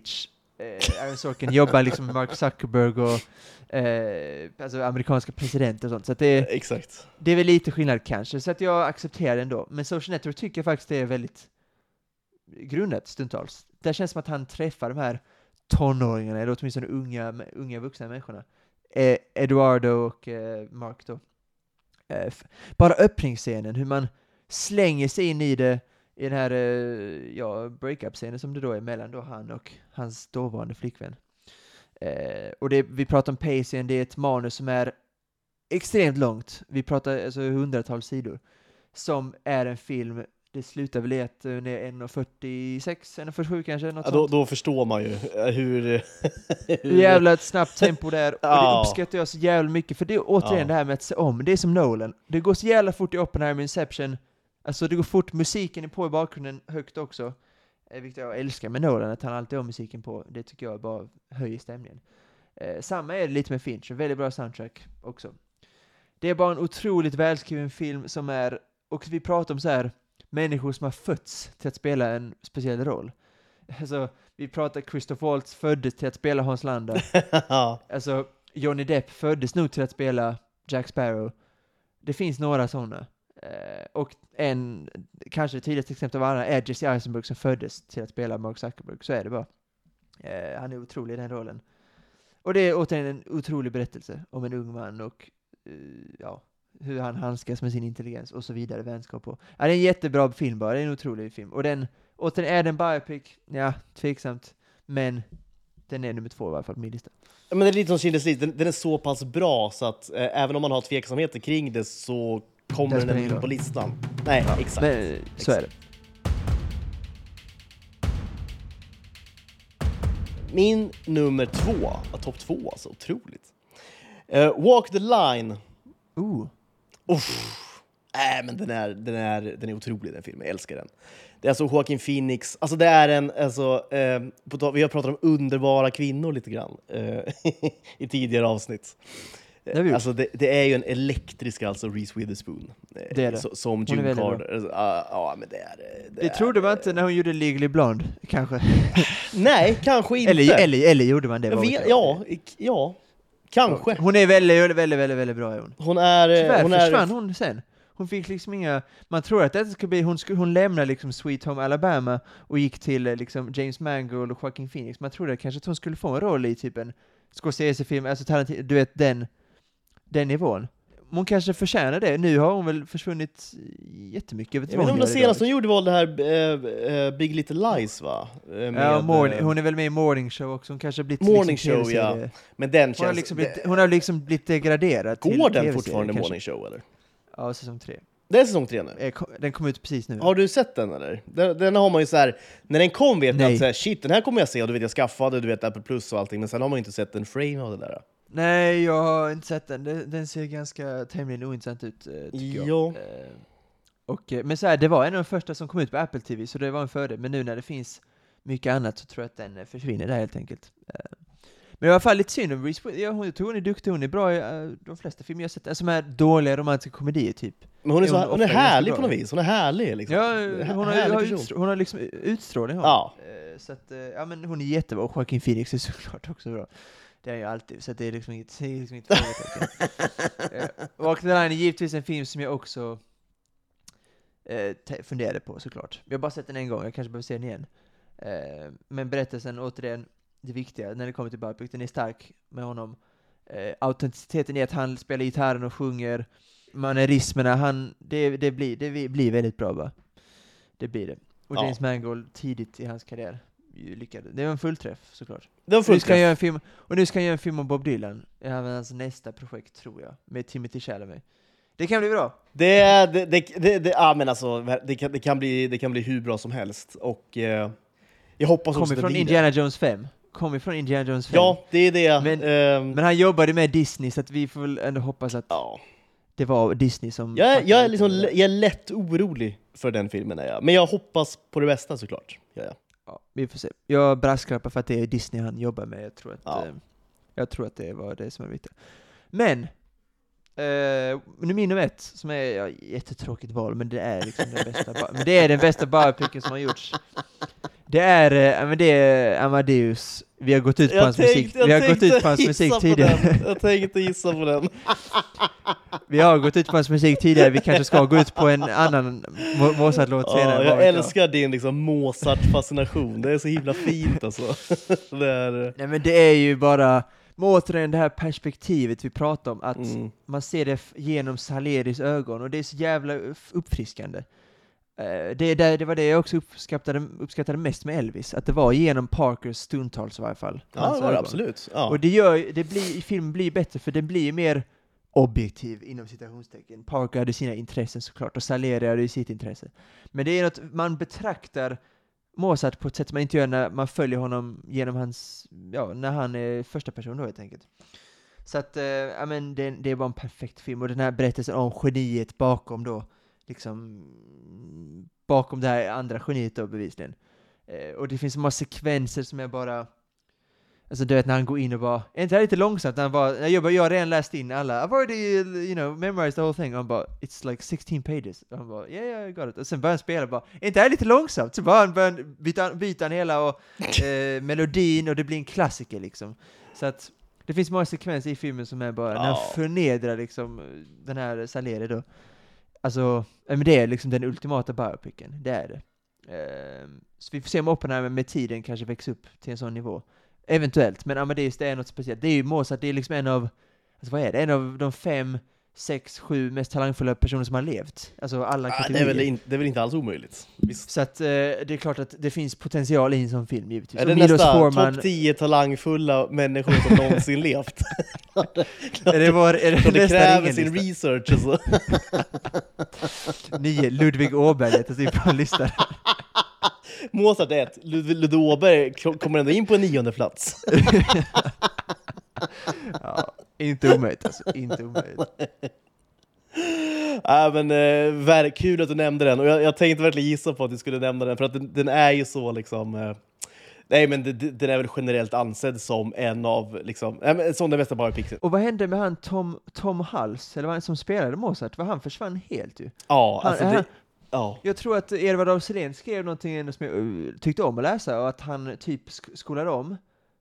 Eh, Aaron Sorkin jobbar liksom med Mark Zuckerberg och eh, alltså amerikanska presidenter och sånt. Så att det, är- Exakt. det är väl lite skillnad kanske, så att jag accepterar det ändå. Men Social Network tycker jag faktiskt det är väldigt grundat stundtals. Det känns som att han träffar de här tonåringarna, eller åtminstone unga, unga vuxna människorna. Eh, Eduardo och eh, Mark då. Eh, bara öppningsscenen, hur man slänger sig in i det, i den här eh, ja, breakup-scenen som det då är mellan då han och hans dåvarande flickvän. Eh, och det, vi pratar om pacingen, det är ett manus som är extremt långt. Vi pratar alltså hundratals sidor. Som är en film, det slutar väl i att den är 1.46, 1.47 kanske, något Ja, då, då förstår man ju eh, hur... <laughs> Hur jävla ett snabbt tempo där, och det Ja. uppskattar jag så jävla mycket, för det är återigen Ja. det här med att se om, det är som Nolan. Det går så jävla fort i Oppenheimer Inception, alltså det går fort, musiken är på i bakgrunden högt också, eh, vilket jag älskar med Nolan, att han alltid har musiken på, det tycker jag bara höjer stämningen. Eh, samma är det lite med Finch, väldigt bra soundtrack också. Det är bara en otroligt välskriven film som är, och vi pratar om så här människor som har fötts till att spela en speciell roll. <laughs> Alltså, vi pratar Christoph Waltz föddes till att spela Hans Landa. <laughs> ja. Alltså, Johnny Depp föddes nog till att spela Jack Sparrow. Det finns några sådana. Eh, och en, kanske det tydligaste exemplet av alla är Jesse Eisenberg som föddes till att spela Mark Zuckerberg. Så är det bara. Eh, han är otrolig i den rollen. Och det är återigen en otrolig berättelse om en ung man och eh, ja, hur han handskas med sin intelligens och så vidare, vänskap och... Ja, det är en jättebra film bara, det är en otrolig film. Och den, återigen, är den biopic? Ja, tveksamt. Men den är nummer två i varje fall på min lista. Men det är lite som Schindler's list, den, den är så pass bra så att eh, även om man har tveksamheter kring det så kommer den roll. på listan. Nej, exakt. Men, så är det. Min nummer två, ja, topp två alltså, otroligt. Eh, Walk the line. Ooh. Uff. Äh, men den är, den, är, den är otrolig den filmen, jag älskar den. Det är alltså Joaquin Phoenix, alltså det är en, alltså, eh, på, vi har pratat om underbara kvinnor lite grann eh, <laughs> i tidigare avsnitt. Det vi. Alltså det, det är ju en elektrisk alltså Reese Witherspoon. eh, Det är det. så- Som June. Carter. Alltså, Ja, ja, men det är... Det, Det är, trodde man inte när hon gjorde Legally Blonde, kanske. <laughs> Nej, kanske inte. eller, eller, eller gjorde man det? vet, ja, ja, kanske. Hon är väldigt, väldigt, väldigt, väldigt, bra hon. Hon är... eh, Tyvärr hon försvann är, hon sen. Hon fick liksom inga, man tror att det skulle bli, hon, skulle, hon lämnade liksom Sweet Home Alabama och gick till eh, liksom James Mangold och Joaquin Phoenix. Man trodde kanske att hon skulle få en roll i typ en Scorsese-film, alltså Tarantino, du vet den, den nivån. Hon kanske förtjänar det. Nu har hon väl försvunnit jättemycket. Jag vet inte vad om hon det senaste hon gjorde var det här eh, Big Little Lies va? Eh, Ja, med, morning, eh, hon är väl med i Morning Show också, hon kanske har blivit Morning liksom Show, TV-serie. Men den Hon har, känns... liksom blivit, hon har liksom blivit degraderad till går den TV-serie, fortfarande, kanske. Morning Show eller? Ja, säsong tre. Det är säsong tre nu? Den kom ut precis nu. Har du sett den eller? Den, den har man ju så här, när den kom vet man att så här, shit den här kommer jag se och du vet jag skaffade, du vet Apple Plus och allting, men sen har man ju inte sett en frame av det där. Nej, jag har inte sett den. Den, den ser ganska tämligen ointressant ut, eh, tycker Ja. jag. Eh, och, eh, men så här, det var en av de första som kom ut på Apple TV, så det var en fördel. Men nu när det finns mycket annat så tror jag att den försvinner där helt enkelt. Men i alla fall lite synd om Reese ja, hon, hon är duktig, hon är bra i de flesta filmer jag sett, alltså de här dåliga romantiska komedier typ. Men hon är, så, hon hon är härlig på något vis, hon är härlig liksom. Ja, hon har, har, person. utstr- hon har liksom utstrålning hon. Ja. Så att, ja men hon är jättebra, och Joaquin Phoenix är såklart också bra. Det är jag alltid, så det är liksom inget, det är liksom inget frågetecken. <laughs> Eh, Walk the Line är givetvis en film som jag också eh, funderade på såklart. Jag har bara sett den en gång, jag kanske behöver se den igen. Eh, men berättelsen, återigen, det viktiga när det kommer till Biopic, den är stark med honom. Eh, autenticiteten i att han spelar gitarren och sjunger, mannerismerna, han, det, det, blir, det blir väldigt bra va? Det blir det. Och Ja. James Mangold tidigt i hans karriär lyckades. Det var en fullträff såklart. Det var Nu fullt ska träff. göra en film, och nu ska han göra en film om Bob Dylan. Är hans nästa projekt tror jag, med Timothy Chalamet. Det kan bli bra. Det, det, det, det, det, ja, men alltså, det, kan, det, kan bli, det kan bli hur bra som helst. Och eh, jag hoppas Kommer från Indiana Jones 5. kom ju från Indiana Jones 5. Ja, det är det. Men- Ehm, Men han jobbade med Disney, så att vi får väl ändå hoppas att ja. det var Disney som... jag, är, jag, är liksom, jag är lätt orolig för den filmen, är jag. men jag hoppas på det bästa såklart. Ja, ja. Ja, vi får se. Jag brasklappar för att det är Disney han jobbar med. Jag tror att, Ja. eh, jag tror att det var det som är viktigt. Men, eh, nu nummer ett, som är ja, jättetråkigt val, men det är liksom den bästa, men det är den bästa biopicken som har gjorts. Det är, eh, men det är Amadeus. Vi har gått ut på hans musik, vi har gått ut på hans musik tidigare. Jag tänkte gissa på den. <laughs> Vi har gått ut på hans musik tidigare, vi kanske ska gå ut på en annan Mo- Mozart-låt Ja, senare. jag älskar din liksom Mozart-fascination, det är så himla fint alltså. <laughs> Det är, Nej men det är ju bara, men återigen det här perspektivet vi pratar om, att mm. man ser det genom Saleris ögon, och det är så jävla upp- uppfriskande. Eh, Det, det, det var det jag också uppskattade, uppskattade mest med Elvis, att det var genom Parkers stundtals i varje fall. Ja, det var det absolut. Ja. Och det gör det blir, filmen blir bättre, för den blir mer objektiv inom citationstecken. Parker hade sina intressen såklart, och Salieri hade ju sitt intresse. Men det är något, man betraktar Mozart på ett sätt man inte gör när man följer honom genom hans, ja, när han är första person då helt enkelt. Så att, eh, ja men det, det är bara en perfekt film, och den här berättelsen om geniet bakom då, liksom, bakom det här andra geniet då bevisligen. Eh, och det finns så många sekvenser som är bara, Alltså du vet när han går in och bara, är inte det här lite långsamt? När han bara, jag bara, jag har redan läst in alla, I've already, you know, memorized the whole thing. Och han bara, it's like 16 pages. Och han bara, yeah, yeah, I got it. Och sen börjar han spela och bara, är inte det här lite långsamt? Så bara han börjar byta, byta han hela och, eh, <laughs> melodin och det blir en klassiker liksom. Så att, det finns många sekvenser i filmen som är bara, när han förnedrar liksom den här Salieri då. Alltså, men det är liksom den ultimata biopicen, det är det. Ehm, så vi får se om Oppenheimer med tiden kanske växer upp till en sån nivå. Eventuellt, men Amadeus det är något speciellt. Det är ju Mozart, det är liksom en av, alltså vad är det, en av de fem, sex, sju mest talangfulla personer som har levt. Alltså alla Ja, det, är väl in, det är väl inte alls omöjligt. Visst. Så att eh, det är klart att det finns potential i en sån film givetvis. Är Och det Milos nästa Forman, topp 10 talangfulla människor som någonsin levt? <laughs> är det, vår, är det Så det kräver sin ringenlista? research alltså. <laughs> Nio, Ludvig Åberg heter typ på en lista. Mozart 1, Ludvig Ludvig Åberg ko- kommer ändå in på en nionde plats. <laughs> ja, inte omöjligt alltså, inte omöjligt. <laughs> Ja, men, eh, kul att du nämnde den, och jag, jag tänkte verkligen gissa på att du skulle nämna den, för att den, den är ju så liksom... Eh, nej, men det- det- den är väl generellt ansedd som en av, liksom, men som den bästa biopicen. Och vad hände med han Tom, Tom Hals, eller vad han som spelade Mozart? Var han försvann helt ju? Ja, Han- alltså han- det, ja. Jag tror att Edvard af Sillén skrev någonting som jag uh, tyckte om att läsa, och att han typ sk- skolade om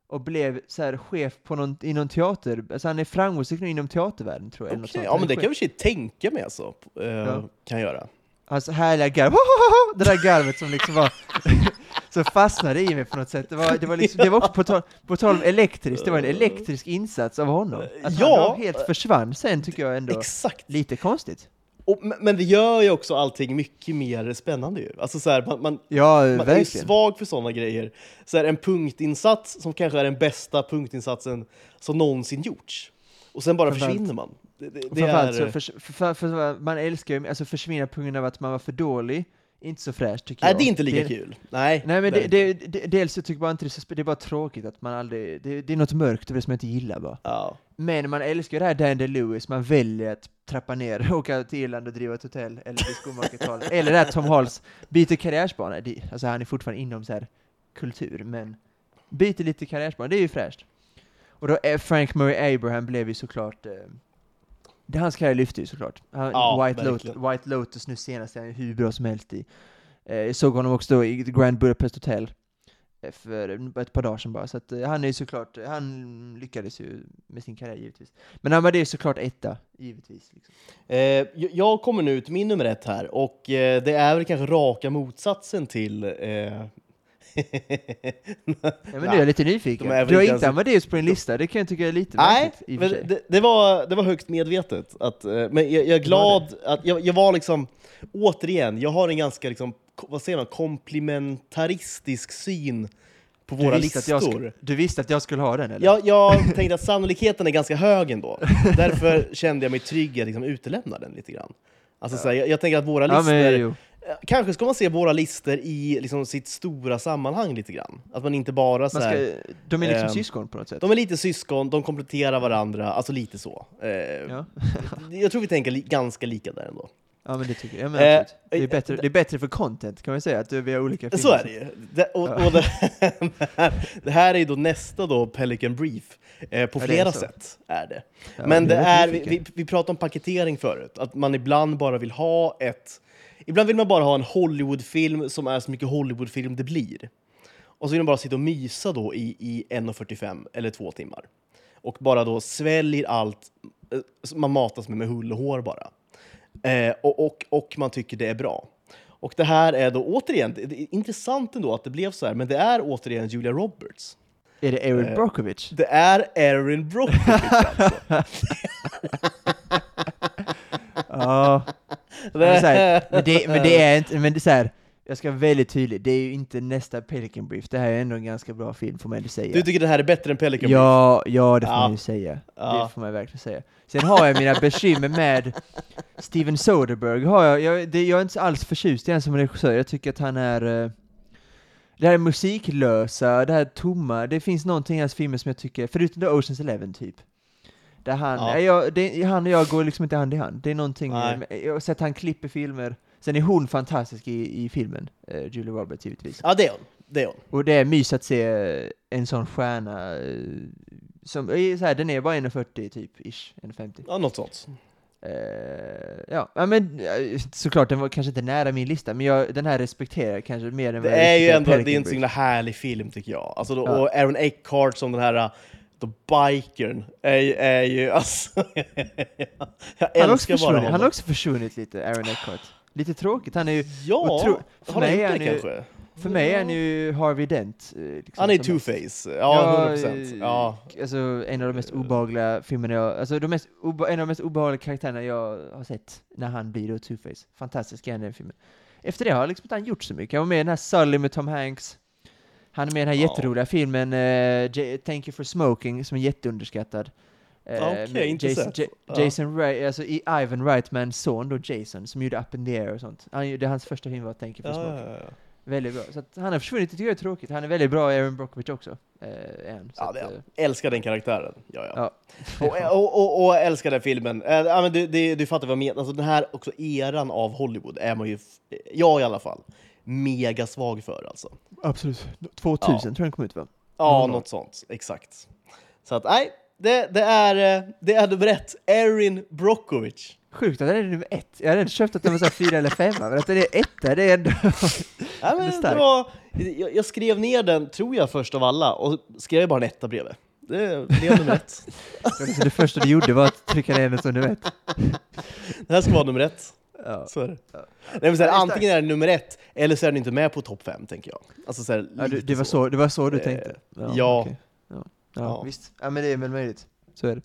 och blev så här chef på någon, i någon teater, alltså han är framgångsrik nu inom teatervärlden tror jag. sånt. ja, men det kan jag i tänka mig alltså, eh, Ja. kan jag göra. Hans härliga garv, <laughs> det där garvet som liksom var, <laughs> så fastnade i mig på något sätt. Det var, det var, liksom, det var också på tal, på tal om elektriskt, det var en elektrisk insats av honom. Att Ja. han helt försvann sen tycker jag ändå Exakt! lite konstigt. Och, men- det gör ju också allting mycket mer spännande ju. Alltså så här, man, man, Ja, man är ju svag för sådana grejer. Så här, en punktinsats som kanske är den bästa punktinsatsen som någonsin gjorts. Och sen bara försvinner man. Det, det, det är... för, för, för, man älskar ju, alltså försvinna på grund av att man var för dålig, inte så fräscht tycker Nej, jag. det är inte lika Det- kul. Nej, Nej men det det, dels så tycker jag bara inte det är så det är bara tråkigt att man aldrig, det, det är något mörkt över det som jag inte gillar bara. Ja. Men man älskar det här Dan Lewis, man väljer att trappa ner, åka till Irland och driva ett hotell, eller bli skomakartal, <laughs> eller det här Tom Halls byter karriärsbana, alltså han är fortfarande inom så här kultur, men byter lite karriärsbana, det är ju fräscht. Och då är Frank Murray Abraham blev ju såklart, eh, det hans karriär lyfte ju såklart. Han, Ja, White, Lotus. White Lotus nu senast är han ju hur bra som helst i. Eh, jag såg honom också då i Grand Budapest Hotel eh, för ett par dagar sedan bara, så att eh, han är såklart, han lyckades ju med sin karriär givetvis. Men han var det såklart etta, givetvis. Liksom. Eh, jag- kommer nu till min nummer ett här, och eh, det är väl kanske raka motsatsen till... Eh... <laughs> Ja, men nu är jag lite nyfiken. Du har inte ens- Amadeus på din lista, det kan jag tycka är lite Nej, märkligt det, det, var, det var högst medvetet. Att, eh, men jag, jag är glad att jag, jag var liksom, återigen, jag har en ganska liksom, vad säger man, komplementaristisk syn på våra listor. du visste att jag skulle ha den eller? Jag, jag tänkte att sannolikheten är ganska hög ändå. <laughs> Därför kände jag mig trygg att liksom utelämna den lite grann. Alltså, så här, jag, jag tänker att våra Ja, listor men jo. Kanske ska man se våra listor i liksom sitt stora sammanhang lite grann. Att man inte bara så här, ska, de är liksom ehm, syskon på något sätt. De är lite syskon, de kompletterar varandra, alltså lite så. Eh, Ja. <laughs> Jag tror vi tänker li ganska lika där ändå. Ja, men det tycker jag. Ja, men Eh, absolut. det, är bättre, det är bättre för content kan man säga, att vi har olika filmer. Så är det ju. Det, och, och det, här, det här är ju då nästa då Pelican Brief. Eh, på är flera sätt är det. Ja, Men det är, vi, vi, vi pratade om paketering förut, att man ibland bara vill ha ett... Ibland vill man bara ha en Hollywoodfilm som är så mycket Hollywoodfilm det blir. Och så vill man bara sitta och mysa då i, i 1.45 eller två timmar. Och bara då sväljer allt eh, man matas med med hull och hår bara. Eh, och, och, och man tycker det är bra. Och det här är då återigen, det är intressant ändå att det blev så här, men det är återigen Julia Roberts. Är det Erin eh, Brockovich? Det är Erin Brockovich alltså. <laughs> Ja. <laughs> Men, här, men, det, men det är inte, men det är så här, jag ska vara väldigt tydlig, det är ju inte nästa Pelican Brief, det här är ändå en ganska bra film får man ändå säga. Du tycker det här är bättre än Pelican Brief? Ja, ja det får Ja. man ju säga. Ja. Det får man verkligen säga. Sen har jag mina bekymmer med Steven Soderbergh. Har jag, jag, det, jag är inte alls förtjust i honom som regissör, jag tycker att han är... eh, Det här musiklösa, det här tomma, det finns någonting i hans filmer som jag tycker, förutom då Oceans Eleven typ. Där han, Ja. jag, det, han och jag går liksom inte hand i hand. Det är någonting, Nej. jag har sett han klipper filmer, sen är hon fantastisk i, i filmen, eh, Julie Roberts givetvis. Ja, det är hon. Det är hon. Och det är mys att se eh, en sån stjärna eh, som, eh, så här, den är bara 1,40 typ, ish, 1,50. Ja, något sånt. Eh, ja, ja, men eh, såklart den var kanske inte nära min lista, men jag, den här respekterar jag kanske mer än Det vad jag är ju ändå det är en så himla härlig film tycker jag. Alltså, då, Ja. Och Aaron Eckhart som den här då bikern är, ju- är ju alltså... <laughs> jag Han också älskar bara försvunnit, han har honom. också försvunnit lite, Aaron Eckhart. Lite tråkigt, han är ju, Ja, otro- för har mig han är gjort han det kanske? för mig är han ju Harvey Dent. eh, Liksom, Han är two-face. Ja, 100%. eh, Ja. Alltså en av de mest obehagliga filmerna jag, alltså de mest obe, en av de mest obehagliga karaktärerna jag har sett när han blir då Two-Face. Fantastisk är den filmen. Efter det har liksom inte han gjort så mycket. Han var med i den här Sully med Tom Hanks. Han är med i den här Ja. jätteroliga filmen J- Thank You For Smoking, som är jätteunderskattad. Eh, Okej, med inte Jason, sett. Ja. Jason Wright, alltså i Ivan Reitmans son då, Jason, som gjorde Up in the Air och sånt. Han, det är hans första film var Thank You For Ja, Smoking. ja, ja. Väldigt bra. Så att han har försvunnit, det tycker jag är tråkigt. Han är väldigt bra, Aaron Brockovich också. Eh. Så ja, att, eh. Älskar den karaktären. Ja, ja. Ja. Och, och, och, och älskar den filmen. Eh, ja, men du, du, du fattar vad jag menar. Alltså, den här också eran av Hollywood är man ju, jag i alla fall, mega svag för alltså. Absolut. 2000 Ja. tror jag den kom ut va? Ja, något sånt. Exakt. Så att nej, det, det, är, eh, det är nummer ett. Erin Brockovich. Sjukt att den är nummer ett. Jag hade inte köpt att den var så fyra eller femma, men att den är etta, det är ändå... Ja, <laughs> Det men det var, jag, jag skrev ner den, tror jag, först av alla och skrev bara en etta bredvid. Det blev nummer ett. <laughs> det första du gjorde var att trycka ner den som nummer ett. Det här ska vara nummer ett. Ja. Så är det. Ja. Nej, så här, det antingen är det nummer ett, eller så är den inte med på topp fem, tänker jag. Alltså, så här, Ja, du, det, var så, det var så du Eh, tänkte? ja. okej. Ja. Ja, visst. Ja, men det är väl möjligt. Så är det.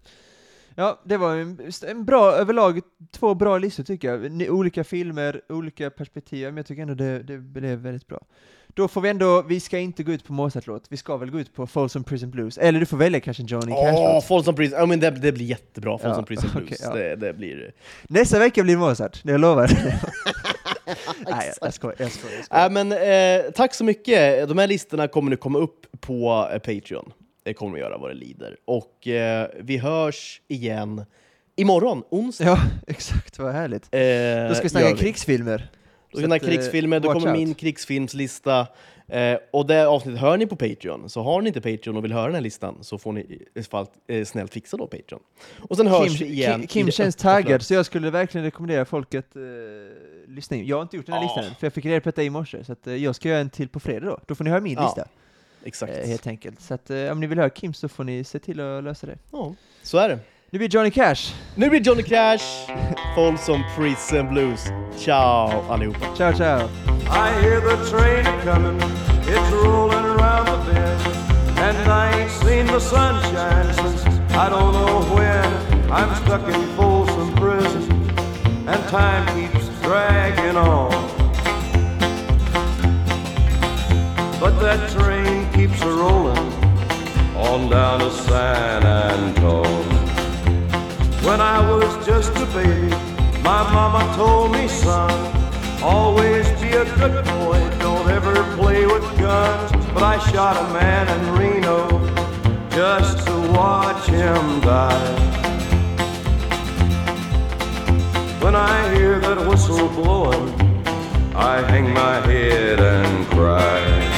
Ja, det var en, en bra, överlag, två bra listor tycker jag. Ni- Olika filmer, olika perspektiv, men jag tycker ändå det, det blev väldigt bra. Då får vi ändå, vi ska inte gå ut på Mozart-låt, vi ska väl gå ut på Folsom Prison Blues, eller du får välja kanske en Johnny Åh, Cash-låt. Folsom Prison, ja men det, det blir jättebra, Folsom Ja, Prison <laughs> Blues. okej, ja. det, det blir... Nästa vecka blir Mozart, det jag lovar. <laughs> Nej, jag, jag skojar, jag skojar. Jag skojar. Äh, men, eh, tack så mycket. De här listorna kommer nu komma upp på eh, Patreon. Det kommer vi göra vad det lider. Och eh, vi hörs igen imorgon, onsdag. Ja, <laughs> exakt, vad härligt. Eh, Då ska vi snacka krigsfilmer. Då ska vi eh, krigsfilmer, då kommer out. min krigsfilmslista. Eh, och det avsnittet hör ni på Patreon. Så har ni inte Patreon och vill höra den här listan så får ni i fall eh, snällt fixa då Patreon. Och sen hörs vi Kim, igen. Kim, Kim känns taggad, så jag skulle verkligen rekommendera folk att uh, lyssna in. Jag har inte gjort den här Ja. listan än, för jag fick reda på detta i morse, så att, eh, jag ska göra en till på fredag då. Då får ni höra min Ja, lista, Exakt. eh, helt enkelt. Så att, eh, om ni vill höra Kim så får ni se till att lösa det. Ja, så är det. Nu blir Johnny Cash. Nu blir Johnny Cash, Folsom Prison Blues. Ciao allihopa! Ciao, ciao! I hear the train a comin', it's rollin' around the bend. And I ain't seen the sunshine since I don't know when. I'm stuck in Folsom Prison, and time keeps dragging on. But that train keeps a rollin' on down to San Antone. When I was just a baby, my mama told me, son, Always be a good boy, don't ever play with guns. But I shot a man in Reno just to watch him die. When I hear that whistle blowing, I hang my head and cry.